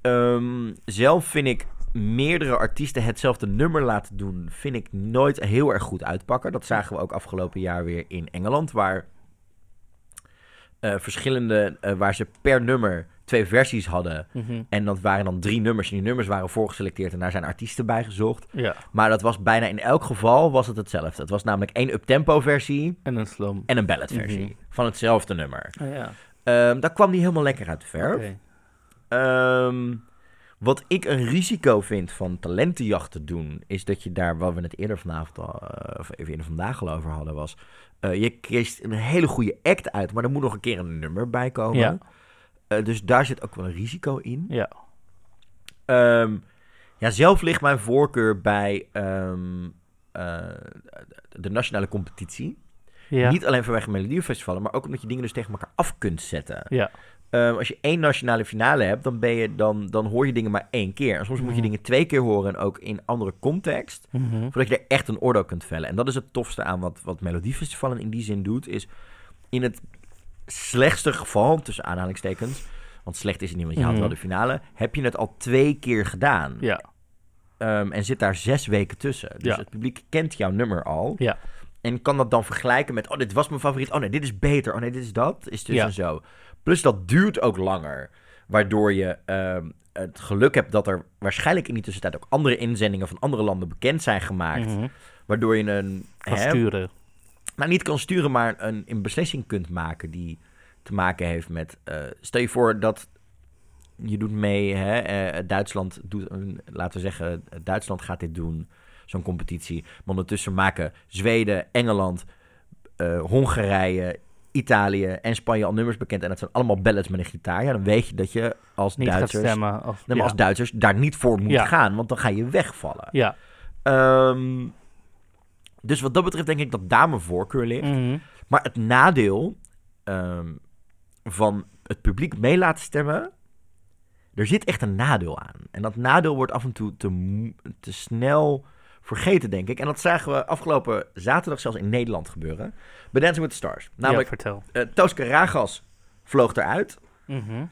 Ehm, zelf vind ik meerdere artiesten hetzelfde nummer laten doen, vind ik nooit heel erg goed uitpakken. Dat zagen we ook afgelopen jaar weer in Engeland, waar eh, verschillende, eh, waar ze per nummer twee versies hadden. mhm. En dat waren dan drie nummers. En die nummers waren voorgeselecteerd en daar zijn artiesten bij gezocht. ja. Maar dat was bijna in elk geval was het hetzelfde. Het was namelijk één uptempo versie En een slum. en een ballad versie Mhm. van hetzelfde nummer. Oh, ja. Ehm, daar kwam die helemaal lekker uit de verf. Ehm, wat ik een risico vind van talentenjacht te doen, is dat je daar, wat we het eerder vanavond al, eh, of even eerder vandaag al over hadden, was. eh, je kiest een hele goede act uit, maar er moet nog een keer een nummer bij komen. Ja. Eh, dus daar zit ook wel een risico in. Ja. Ehm, ja, zelf ligt mijn voorkeur bij ehm, eh, de nationale competitie. Ja. Niet alleen vanwege melodiefestivalen, maar ook omdat je dingen dus tegen elkaar af kunt zetten. Ja. Ehm, als je één nationale finale hebt, dan, ben je, dan, dan hoor je dingen maar één keer. En soms moet je Mhm. dingen twee keer horen en ook in andere context. Mhm. Voordat je er echt een oordeel kunt vellen. En dat is het tofste aan wat, wat Melodiefestivalen in die zin doet. Is in het slechtste geval, tussen aanhalingstekens. Want slecht is het niet, want je haalt Mhm. wel de finale. Heb je het al twee keer gedaan. Ja. Ehm, en zit daar zes weken tussen. Dus Ja. het publiek kent jouw nummer al. Ja. En kan dat dan vergelijken met, oh, dit was mijn favoriet. Oh nee, dit is beter. Oh nee, dit is dat. Is dus Ja. en zo. Plus dat duurt ook langer. Waardoor je ehm, het geluk hebt dat er waarschijnlijk in die tussentijd ook andere inzendingen van andere landen bekend zijn gemaakt. Mhm. Waardoor je een, hè, sturen. Nou niet kan sturen, maar een, een beslissing kunt maken die te maken heeft met, eh, stel je voor dat je doet mee, hè, eh, Duitsland doet, laten we zeggen, Duitsland gaat dit doen, zo'n competitie. Maar ondertussen maken Zweden, Engeland, eh, Hongarije, Italië en Spanje al nummers bekend. En dat zijn allemaal ballads met een gitaar. Ja, dan weet je dat je als Niet Duitsers, stemmen. Als, nee, ja. als Duitsers daar niet voor moet Ja. gaan, want dan ga je wegvallen. ja. Ehm, Dus wat dat betreft denk ik dat daar mijn voorkeur ligt. Mhm. Maar het nadeel ehm, van het publiek mee laten stemmen, er zit echt een nadeel aan. En dat nadeel wordt af en toe te, te snel vergeten, denk ik. En dat zagen we afgelopen zaterdag zelfs in Nederland gebeuren. Bij Dancing with the Stars. ja, Namelijk, vertel. eh Tosca Ragas vloog eruit, Mhm.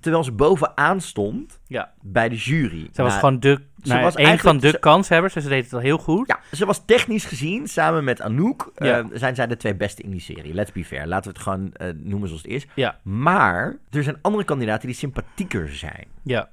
Terwijl ze bovenaan stond Ja, bij de jury. zij was Nou, gewoon de, nou, was een van de ze- kanshebbers, dus ze deed het al heel goed. Ja, ze was technisch gezien, samen met Anouk, Ja. eh, zijn zij de twee beste in die serie. Let's be fair. Laten we het gewoon eh, noemen zoals het is. Ja. Maar er zijn andere kandidaten die sympathieker zijn. Ja,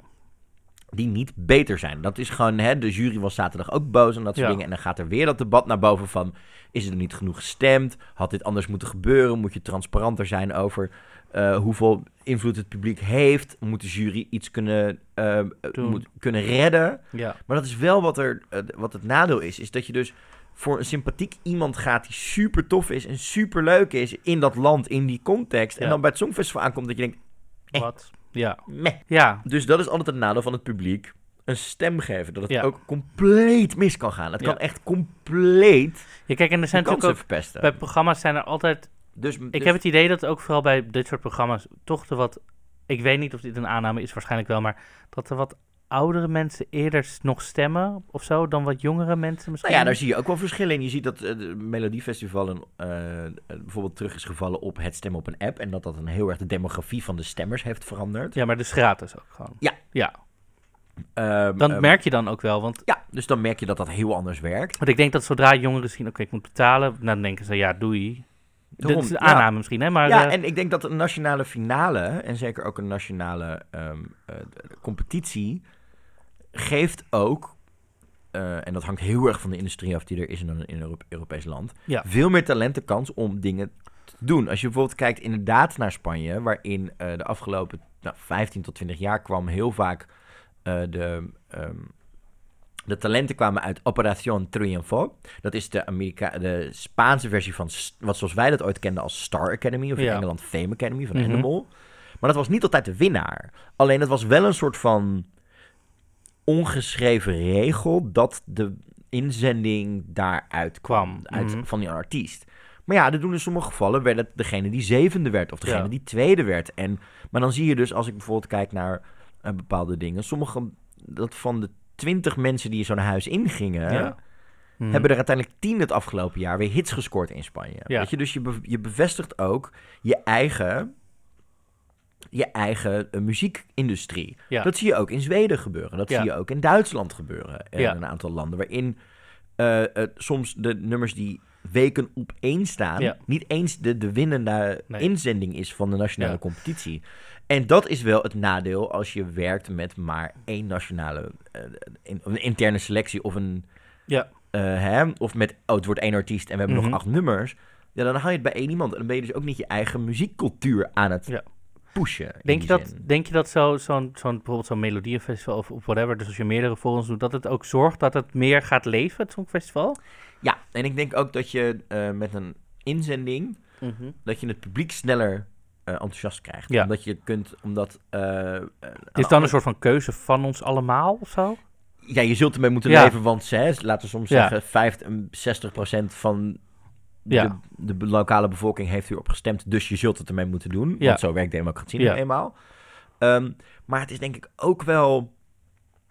Die niet beter zijn. Dat is gewoon, hè, de jury was zaterdag ook boos en dat soort Ja. dingen. En dan gaat er weer dat debat naar boven van... is er niet genoeg gestemd? Had dit anders moeten gebeuren? Moet je transparanter zijn over eh, hoeveel invloed het publiek heeft? Moet de jury iets kunnen, eh, moet, kunnen redden? ja, Maar dat is wel wat, er, eh, wat het nadeel is. Is dat je dus voor een sympathiek iemand gaat die super tof is en super leuk is in dat land, in die context. En dan bij het Songfestival aankomt dat je denkt, Eh. wat? Ja, meh. ja, Dus dat is altijd het nadeel van het publiek. Een stem geven. Dat het Ja. ook compleet mis kan gaan. Het kan echt compleet ja kijk, en er de zijn natuurlijk ook... verpesten. Bij programma's zijn er altijd... dus, Ik heb het idee dat ook vooral bij dit soort programma's toch de wat... Ik weet niet of dit een aanname is, waarschijnlijk wel, maar dat er wat oudere mensen eerder nog stemmen of zo dan wat jongere mensen misschien. Nou ja, daar zie je ook wel verschillen in. Je ziet dat het Melodiefestival een, eh, eh, bijvoorbeeld terug is gevallen op het stemmen op een app. En dat dat een heel erg de demografie van de stemmers heeft veranderd. Ja, maar dus gratis ook gewoon. Ja. Ja, Ehm, dan ehm, merk je dan ook wel, want, Ja, dus dan merk je dat dat heel anders werkt. want ik denk dat zodra jongeren zien, oké, ik moet betalen, nou, dan denken ze, ja, doei. Daarom, Dit is een ja. aanname misschien, hè, maar... ja, eh, en ik denk dat een nationale finale en zeker ook een nationale ehm, eh, competitie geeft ook, eh, en dat hangt heel erg van de industrie af die er is in een, in een Euro- Europees land, Ja. veel meer talenten kans om dingen te doen. Als je bijvoorbeeld kijkt inderdaad naar Spanje, waarin de afgelopen nou, 15 tot 20 jaar kwam heel vaak de... ehm, de talenten kwamen uit Operación Triunfo. Dat is de, Amerika de Spaanse versie van wat zoals wij dat ooit kenden als Star Academy. Of in Ja. Engeland Fame Academy van Mhm. Animal. Maar dat was niet altijd de winnaar. Alleen het was wel een soort van ongeschreven regel dat de inzending daaruit kwam. Kwam, Uit, mhm. Van die artiest. Maar ja, dat doen in sommige gevallen werd het degene die zevende werd. Of degene Ja. die tweede werd. En, maar dan zie je dus, als ik bijvoorbeeld kijk naar eh, bepaalde dingen. Sommige, dat van de twintig mensen die zo'n huis ingingen... Ja. Mhm. hebben er uiteindelijk tien het afgelopen jaar weer hits gescoord in Spanje. Ja. Weet je, dus je, be- je bevestigt ook je eigen, je eigen eh, muziekindustrie. Ja. Dat zie je ook in Zweden gebeuren. Dat Ja. zie je ook in Duitsland gebeuren. En Ja. een aantal landen waarin eh, eh, soms de nummers die weken op één staan... Ja. niet eens de, de winnende Nee. inzending is van de nationale Ja. competitie. En dat is wel het nadeel als je werkt met maar één nationale... eh, in- een interne selectie of een Ja. eh, hè, of met, oh, het wordt één artiest en we hebben Mhm. nog acht nummers. Ja, dan haal je het bij één iemand. En dan ben je dus ook niet je eigen muziekcultuur aan het Ja. pushen. Denk je, dat, zin. denk je dat zo- zo'n, zo'n, bijvoorbeeld zo'n melodiefestival of, of whatever, dus als je meerdere forums doet, dat het ook zorgt dat het meer gaat leven, het Songfestival? Ja, en ik denk ook dat je eh, met een inzending, dat je het publiek sneller eh, enthousiast krijgt. Ja. Omdat je kunt, omdat... eh, Is dan een soort van keuze van ons allemaal of zo? Ja, je zult ermee moeten Ja. leven, want hè, laten we soms Ja. zeggen, 50, 60% van de, de lokale bevolking heeft hierop gestemd, dus je zult het ermee moeten doen. Ja. Want zo werkt democratie nou eenmaal. Ehm, maar het is denk ik ook wel,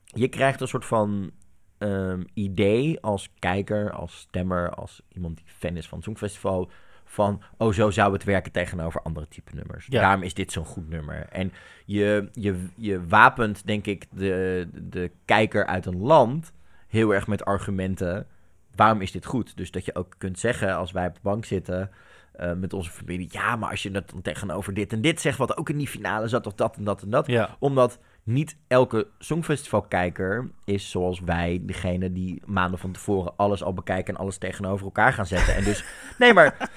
je krijgt een soort van ehm, idee als kijker, als stemmer, als iemand die fan is van het Songfestival, van, oh, zo zou het werken tegenover andere type nummers. Ja. Daarom is dit zo'n goed nummer. En je, je, je wapent, denk ik, de, de kijker uit een land heel erg met argumenten. Waarom is dit goed? Dus dat je ook kunt zeggen, als wij op de bank zitten eh, met onze familie, ja, maar als je het dan tegenover dit en dit zegt, wat ook in die finale zat, of dat en dat en dat. Ja. Omdat niet elke Songfestivalkijker is zoals wij, degene die maanden van tevoren alles al bekijken en alles tegenover elkaar gaan zetten. En dus, nee, maar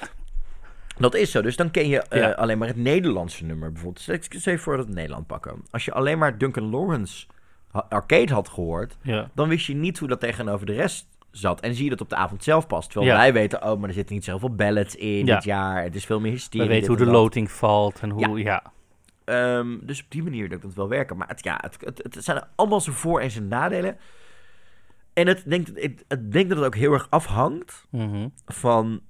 dat is zo. Dus dan ken je eh, Ja. alleen alleen maar het Nederlandse nummer bijvoorbeeld. Stel je voor dat we Nederland pakken. Als je alleen maar Duncan Lawrence Arcade had gehoord, Ja. dan wist je niet hoe dat tegenover de rest zat. En zie je dat op de avond zelf pas. Terwijl Ja. wij weten, oh, maar er zitten niet zoveel ballads in dit jaar. Het is veel meer We hysterie. weten dit hoe de dat. loting valt en hoe, ja. Ehm, dus op die manier dat het wel werken. Maar het, ja, het, het, het zijn allemaal zijn voor- en zijn nadelen. En het denk, ik, ik denk dat het ook heel erg afhangt Mhm. van,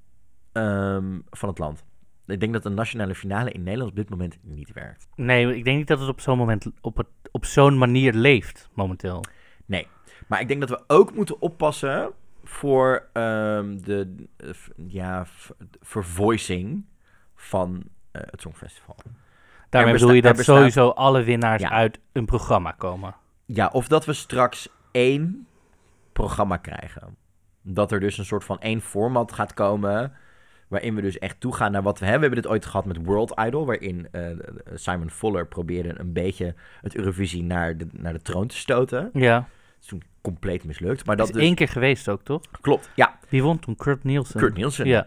ehm, van het land. Ik denk dat een nationale finale in Nederland op dit moment niet werkt. Nee, ik denk niet dat het op zo'n moment op, het, op zo'n manier leeft momenteel. Nee. Maar ik denk dat we ook moeten oppassen voor ehm, de eh, ja, vervoicing van eh, het Songfestival. Daarmee bedoel je dat bestaat- sowieso alle winnaars Ja. uit een programma komen. Ja, of dat we straks één programma krijgen. Dat er dus een soort van één format gaat komen. Waarin we dus echt toegaan naar wat we hebben. We hebben dit ooit gehad met World Idol. Waarin eh, Simon Fuller probeerde een beetje het Eurovisie naar de, naar de troon te stoten. Dat Ja, is toen compleet mislukt. Maar dat is dus, één keer geweest ook, toch? klopt. Ja, Wie won toen? Kurt Nielsen. Kurt Nielsen. Ja.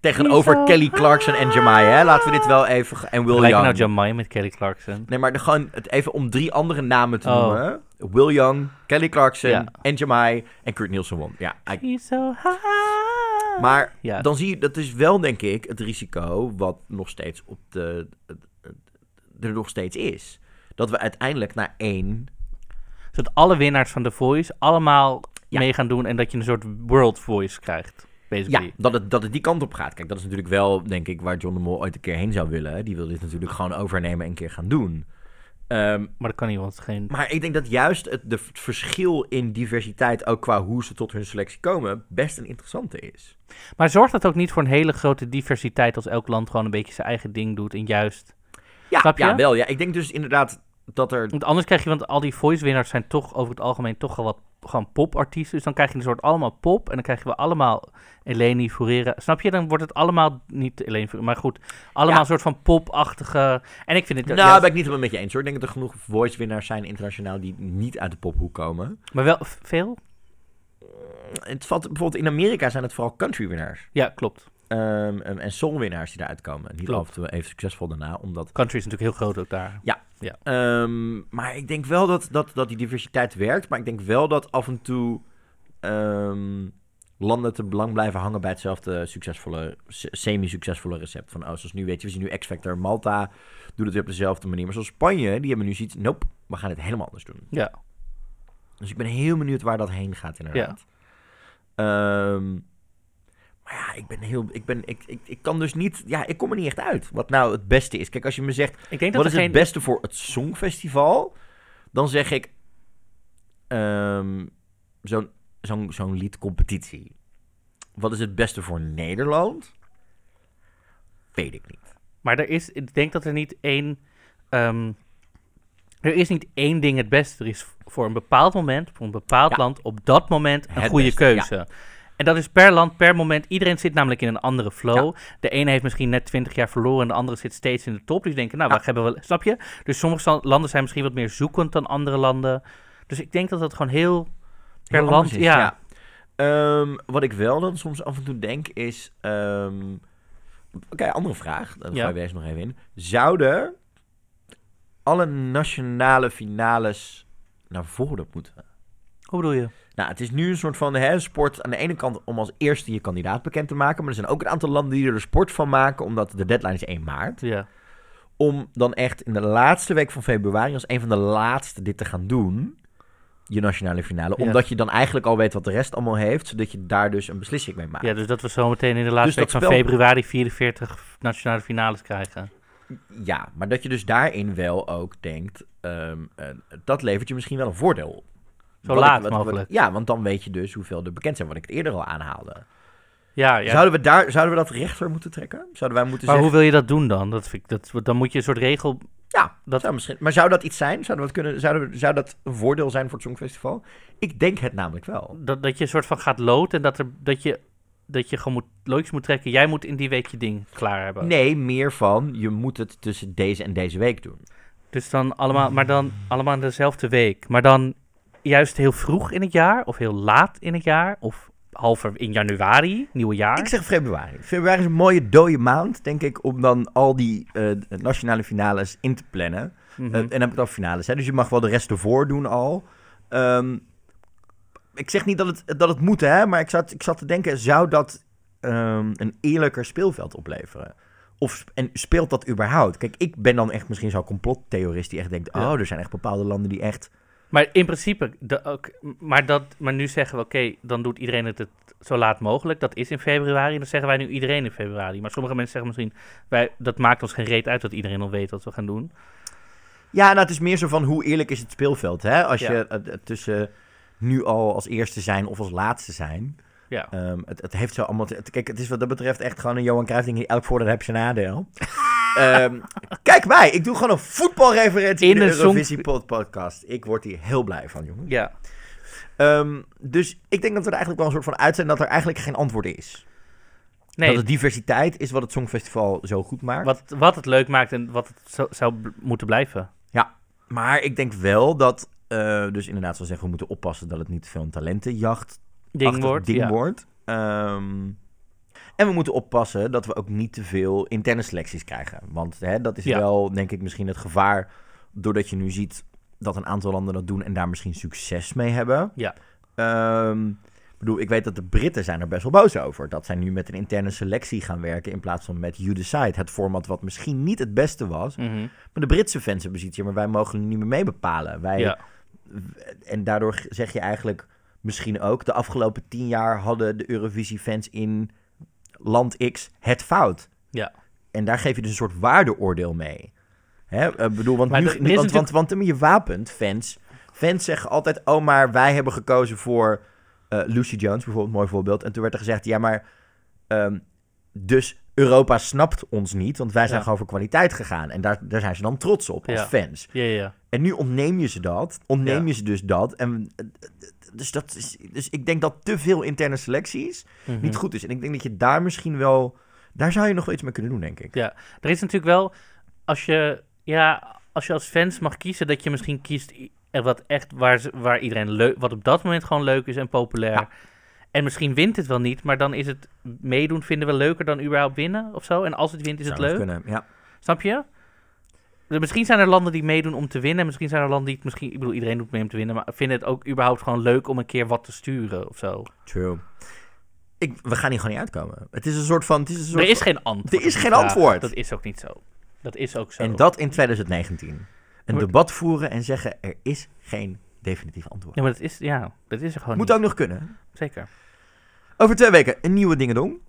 Tegenover He's so Kelly Clarkson en Jamai. Hè? Laten we dit wel even... En Will Young. nou Jamai met Kelly Clarkson. Nee, maar gewoon het even om drie andere namen te Oh. noemen. Will Young, Kelly Clarkson Ja. en Jamai en Kurt Nielsen won. Ja, I- He's so high. Maar Ja. dan zie je, dat is wel denk ik het risico wat nog steeds op de, er nog steeds is. Dat we uiteindelijk naar één, Zodat alle winnaars van The Voice allemaal Ja. mee gaan doen en dat je een soort World Voice krijgt. ja, Basically. dat het, dat het die kant op gaat. Kijk, dat is natuurlijk wel, denk ik, waar John de Mol ooit een keer heen zou willen. Die wil dit natuurlijk gewoon overnemen en een keer gaan doen. Ehm, Maar dat kan niet, want het is geen... Maar ik denk dat juist het, de, het verschil in diversiteit, ook qua hoe ze tot hun selectie komen, best een interessante is. Maar zorgt dat ook niet voor een hele grote diversiteit als elk land gewoon een beetje zijn eigen ding doet en juist... Ja, ja wel. Ja. Ik denk dus inderdaad dat er... Want anders krijg je, want al die voice-winnaars zijn toch over het algemeen toch wat gewoon popartiesten. Dus dan krijg je een soort allemaal pop en dan krijgen we allemaal Eleni Furera. Snap je? Dan wordt het allemaal, niet Eleni maar goed, allemaal Ja. een soort van popachtige... En ik vind het... Nou, juist- ben ik niet helemaal met je eens hoor. Ik denk dat er genoeg voice-winnaars zijn internationaal die niet uit de pophoek komen. Maar wel veel? Het valt, bijvoorbeeld in Amerika zijn het vooral country-winnaars. Ja, klopt. Ehm, en- soul-winnaars die eruit komen. Niet Klopt. altijd even succesvol daarna, omdat... Country is natuurlijk heel groot ook daar. Ehm, maar ik denk wel dat, dat, dat die diversiteit werkt. Maar ik denk wel dat af en toe ehm, landen te belang blijven hangen bij hetzelfde succesvolle, se- semi-succesvolle recept. Van, oh, zoals nu weet je, we zien nu X-Factor. Malta doet het weer op dezelfde manier. Maar zoals Spanje, die hebben nu zoiets, nope, we gaan het helemaal anders doen. Ja. Dus ik ben heel benieuwd waar dat heen gaat inderdaad. Ehm, maar ja, ik ben heel, ik ben, ik, ik, ik kan dus niet, ja, ik kom er niet echt uit. Wat nou het beste is. Kijk, als je me zegt, Ik denk dat wat is het beste voor het Songfestival? Dan zeg ik ehm, zo'n zo'n zo'n liedcompetitie. Wat is het beste voor Nederland? Weet ik niet. Maar er is, ik denk dat er niet één... ehm, er is niet één ding het beste. Er is voor een bepaald moment, voor een bepaald Ja. land, op dat moment een Het goede beste, keuze. En dat is per land, per moment. Iedereen zit namelijk in een andere flow. De ene heeft misschien net 20 jaar verloren en de andere zit steeds in de top. Dus denken, nou, Ja. waar hebben we... Snap je? Dus sommige landen zijn misschien wat meer zoekend dan andere landen. Dus ik denk dat dat gewoon heel... Per Heel land, is, ja. Ehm, wat ik wel dan soms af en toe denk is... ehm, Oké, andere vraag. Dan ga deze nog even in. Zouden alle nationale finales naar voren moeten? Hoe bedoel je? Nou, het is nu een soort van hè, sport aan de ene kant om als eerste je kandidaat bekend te maken. Maar er zijn ook een aantal landen die er sport van maken, omdat de deadline is 1 maart. Ja. Om dan echt in de laatste week van februari als een van de laatste dit te gaan doen. Je nationale finale. Ja. Omdat je dan eigenlijk al weet wat de rest allemaal heeft. Zodat je daar dus een beslissing mee maakt. ja, dus dat we zometeen in de laatste Dus week van spel- februari 44 nationale finales krijgen. Ja, maar dat je dus daarin wel ook denkt. ehm, eh, dat levert je misschien wel een voordeel op. Zo Wat laat ik- wat- wat- mogelijk. ja, want dan weet je dus hoeveel er bekend zijn. Wat ik het eerder al aanhaalde. Ja, ja. Zouden, we daar, zouden we dat rechter moeten trekken? Zouden wij moeten maar hoe wil je dat doen dan? Dat vind ik, dat, dan moet je een soort regel... Ja, dat- zou misschien, maar zou dat iets zijn? Zouden we het kunnen, zouden zou dat een voordeel zijn voor het Songfestival? Ik denk het namelijk wel. Dat, dat je een soort van gaat loten en dat, er, dat, je, dat je gewoon moet, loodjes moet trekken. Jij moet in die week je ding klaar hebben. Nee, meer van je moet het tussen deze en deze week doen. Dus dan allemaal, maar dan allemaal in dezelfde week. Maar dan juist heel vroeg in het jaar of heel laat in het jaar of halver in januari, nieuwe jaar. Ik zeg februari. Februari is een mooie dode maand, denk ik, om dan al die eh, nationale finales in te plannen. Mhm. Eh, en dan heb ik over finales, hè? dus je mag wel de rest ervoor doen al. Ehm, ik zeg niet dat het, dat het moet, hè, maar ik zat, ik zat te denken, zou dat ehm, een eerlijker speelveld opleveren? Of en speelt dat überhaupt? Kijk, ik ben dan echt misschien zo'n complottheorist die echt denkt, oh, er zijn echt bepaalde landen die echt Maar in principe, de, ook, maar, dat, maar nu zeggen we, oké, dan doet iedereen het, het zo laat mogelijk. Dat is in februari, dan zeggen wij nu iedereen in februari. Maar sommige mensen zeggen misschien, wij, dat maakt ons geen reet uit dat iedereen al weet wat we gaan doen. Ja, nou, het is meer zo van hoe eerlijk is het speelveld. Hè? Als Ja. je tussen nu al als eerste zijn of als laatste zijn. Ja. Ehm, het, het heeft zo allemaal... het- kijk, het is wat dat betreft echt gewoon een Johan Cruijff ding. Elk voordeel heb je nadeel. [LAUGHS] Ehm, kijk mij, ik doe gewoon een voetbalreferentie in, In de Eurovisie pod- podcast. Ik word hier heel blij van, jongen. Ja, Ehm, dus ik denk dat we er eigenlijk wel een soort van uit zijn dat er eigenlijk geen antwoord is. nee, Dat de diversiteit is wat het Songfestival zo goed maakt. wat, wat het leuk maakt en wat het zo, zou moeten blijven. Maar ik denk wel dat, eh, dus inderdaad, zoals zeggen, we moeten oppassen dat het niet veel een talentenjacht Ding wordt, ding ja. wordt. Ehm, en we moeten oppassen dat we ook niet te veel interne selecties krijgen. Want hè, dat is Ja. wel, denk ik, misschien het gevaar. Doordat je nu ziet dat een aantal landen dat doen en daar misschien succes mee hebben. Ja. Ik bedoel, ik weet dat de Britten zijn er best wel boos over. Dat zij nu met een interne selectie gaan werken in plaats van met You Decide. Het format wat misschien niet het beste was. Mhm. Maar de Britse fans hebben zoiets, ja, maar wij mogen niet meer mee bepalen. Wij, ja. En daardoor zeg je eigenlijk misschien ook... de afgelopen tien jaar hadden de Eurovisie-fans in land X het fout. Ja. En daar geef je dus een soort waardeoordeel mee. Hè? Ik bedoel, want Maar nu... want, natuurlijk- want, want je wapent fans. Fans zeggen altijd, oh, maar wij hebben gekozen voor eh, Lucy Jones, bijvoorbeeld, mooi voorbeeld. En toen werd er gezegd, ja, maar... ehm, dus Europa snapt ons niet, want wij zijn Ja. gewoon voor kwaliteit gegaan. En daar, daar zijn ze dan trots op als Ja. fans. Ja, ja, ja. En nu ontneem je ze dat. Ontneem je ze dus dat. En, eh, dus, dat is, dus ik denk dat te veel interne selecties Mhm. niet goed is. En ik denk dat je daar misschien wel... Daar zou je nog wel iets mee kunnen doen, denk ik. Ja, er is natuurlijk wel, als je, ja, als je als fans mag kiezen, dat je misschien kiest er wat echt waar, ze- waar iedereen leuk, wat op dat moment gewoon leuk is en populair. Ja. En misschien wint het wel niet, maar dan is het meedoen vinden we leuker dan überhaupt winnen of zo. En als het wint, is het Zou leuk. Kunnen. Ja. Snap je? Dus Misschien zijn er landen die meedoen om te winnen. en Misschien zijn er landen die het misschien, ik bedoel, iedereen doet mee om te winnen, maar vinden het ook überhaupt gewoon leuk om een keer wat te sturen of zo. True. Ik, we gaan hier gewoon niet uitkomen. Het is een soort van... Het is een soort Er is geen antwoord. Er is geen antwoord. Dat is ook niet zo. Dat is ook zo. En dat in 2019. Een debat voeren en zeggen, er is geen definitief antwoord. Ja, maar dat is, ja, dat is er gewoon Moet niet. ook nog kunnen. Zeker. Over twee weken een nieuwe dingen doen.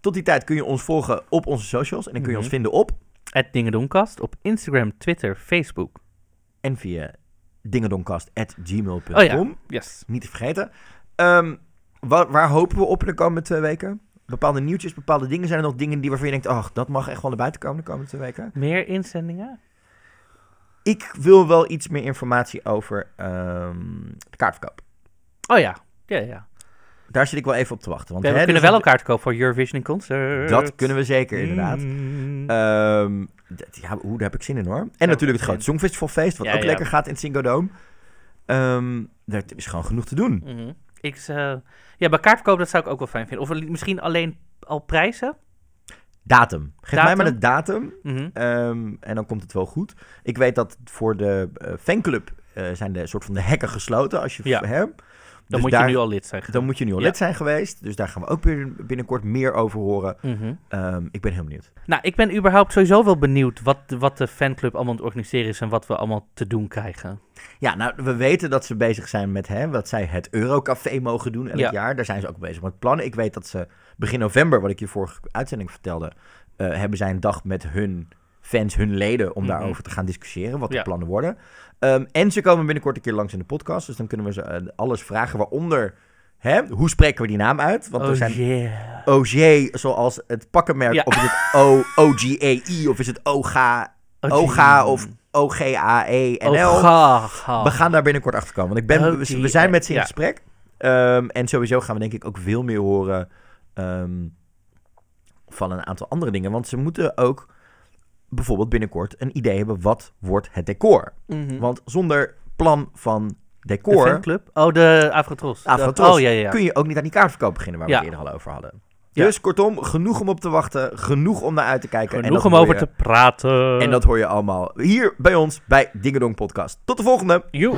Tot die tijd kun je ons volgen op onze socials. En dan kun je Mhm. ons vinden op... Het Dingedoenkast op Instagram, Twitter, Facebook. En via dingedonkast.gmail.com. Oh ja, yes. Niet te vergeten. Ehm, waar, waar hopen we op in de komende twee weken? Bepaalde nieuwtjes, bepaalde dingen. Zijn er nog dingen die waarvan je denkt... ach, dat mag echt wel naar buiten komen de komende twee weken? Meer inzendingen? Ik wil wel iets meer informatie over ehm, de kaartverkoop. Oh ja, ja, ja. Daar zit ik wel even op te wachten. Want, we hè, kunnen dus wel elkaar te koop voor Eurovision in Concert. Dat kunnen we zeker, inderdaad. Mm. Ehm, ja, hoe, daar heb ik zin in hoor. En natuurlijk het grote Songfestivalfeest, wat Ja, ook lekker gaat in het Ziggo Dome. Ehm, er is gewoon genoeg te doen. Mhm. Ik, eh, ja, bij kaartverkoop, dat zou ik ook wel fijn vinden. Of misschien alleen al prijzen? Datum. Geef mij maar de datum Mhm. ehm, en dan komt het wel goed. Ik weet dat voor de eh, fanclub eh, zijn de soort van de hekken gesloten als je Ja. hebt. Dan Dus moet daar- je nu al lid zijn. Dan moet je nu al Ja. lid zijn geweest. Dus daar gaan we ook weer binnenkort meer over horen. Mhm. Ehm, ik ben heel benieuwd. Nou, ik ben überhaupt sowieso wel benieuwd wat, wat de fanclub allemaal aan het organiseren is en wat we allemaal te doen krijgen. Ja, nou, we weten dat ze bezig zijn met hè, wat zij het Eurocafé mogen doen elk Ja. jaar. Daar zijn ze ook bezig met plannen. Ik weet dat ze begin november, wat ik je vorige uitzending vertelde, eh, hebben zij een dag met hun fans, hun leden, om Mhm. daarover te gaan discussiëren wat de Ja. plannen worden. Ehm, en ze komen binnenkort een keer langs in de podcast, dus dan kunnen we ze eh, alles vragen, waaronder, hè, hoe spreken we die naam uit? Want er oh zijn yeah. OG, zoals het pakkenmerk, Ja. of is het O, OGAI, of is het OGA, OGA of OGAE-NL? Ga, ga. We gaan daar binnenkort achter komen. Want ik ben, Oh, we, zijn met ze in ja. gesprek. Ehm, en sowieso gaan we denk ik ook veel meer horen ehm, van een aantal andere dingen. Want ze moeten ook bijvoorbeeld binnenkort een idee hebben wat wordt het decor. Mhm. Want zonder plan van de decor fanclub? Oh, de Afrotros. De- Afrotros. Oh, ja, ja, ja. kun je ook niet aan die kaartverkoop beginnen waar we het eerder al over hadden. Dus kortom, genoeg om op te wachten, genoeg om naar uit te kijken. en Genoeg om over je- te praten. En dat hoor je allemaal hier bij ons bij Dingedong Podcast. Tot de volgende! Joe.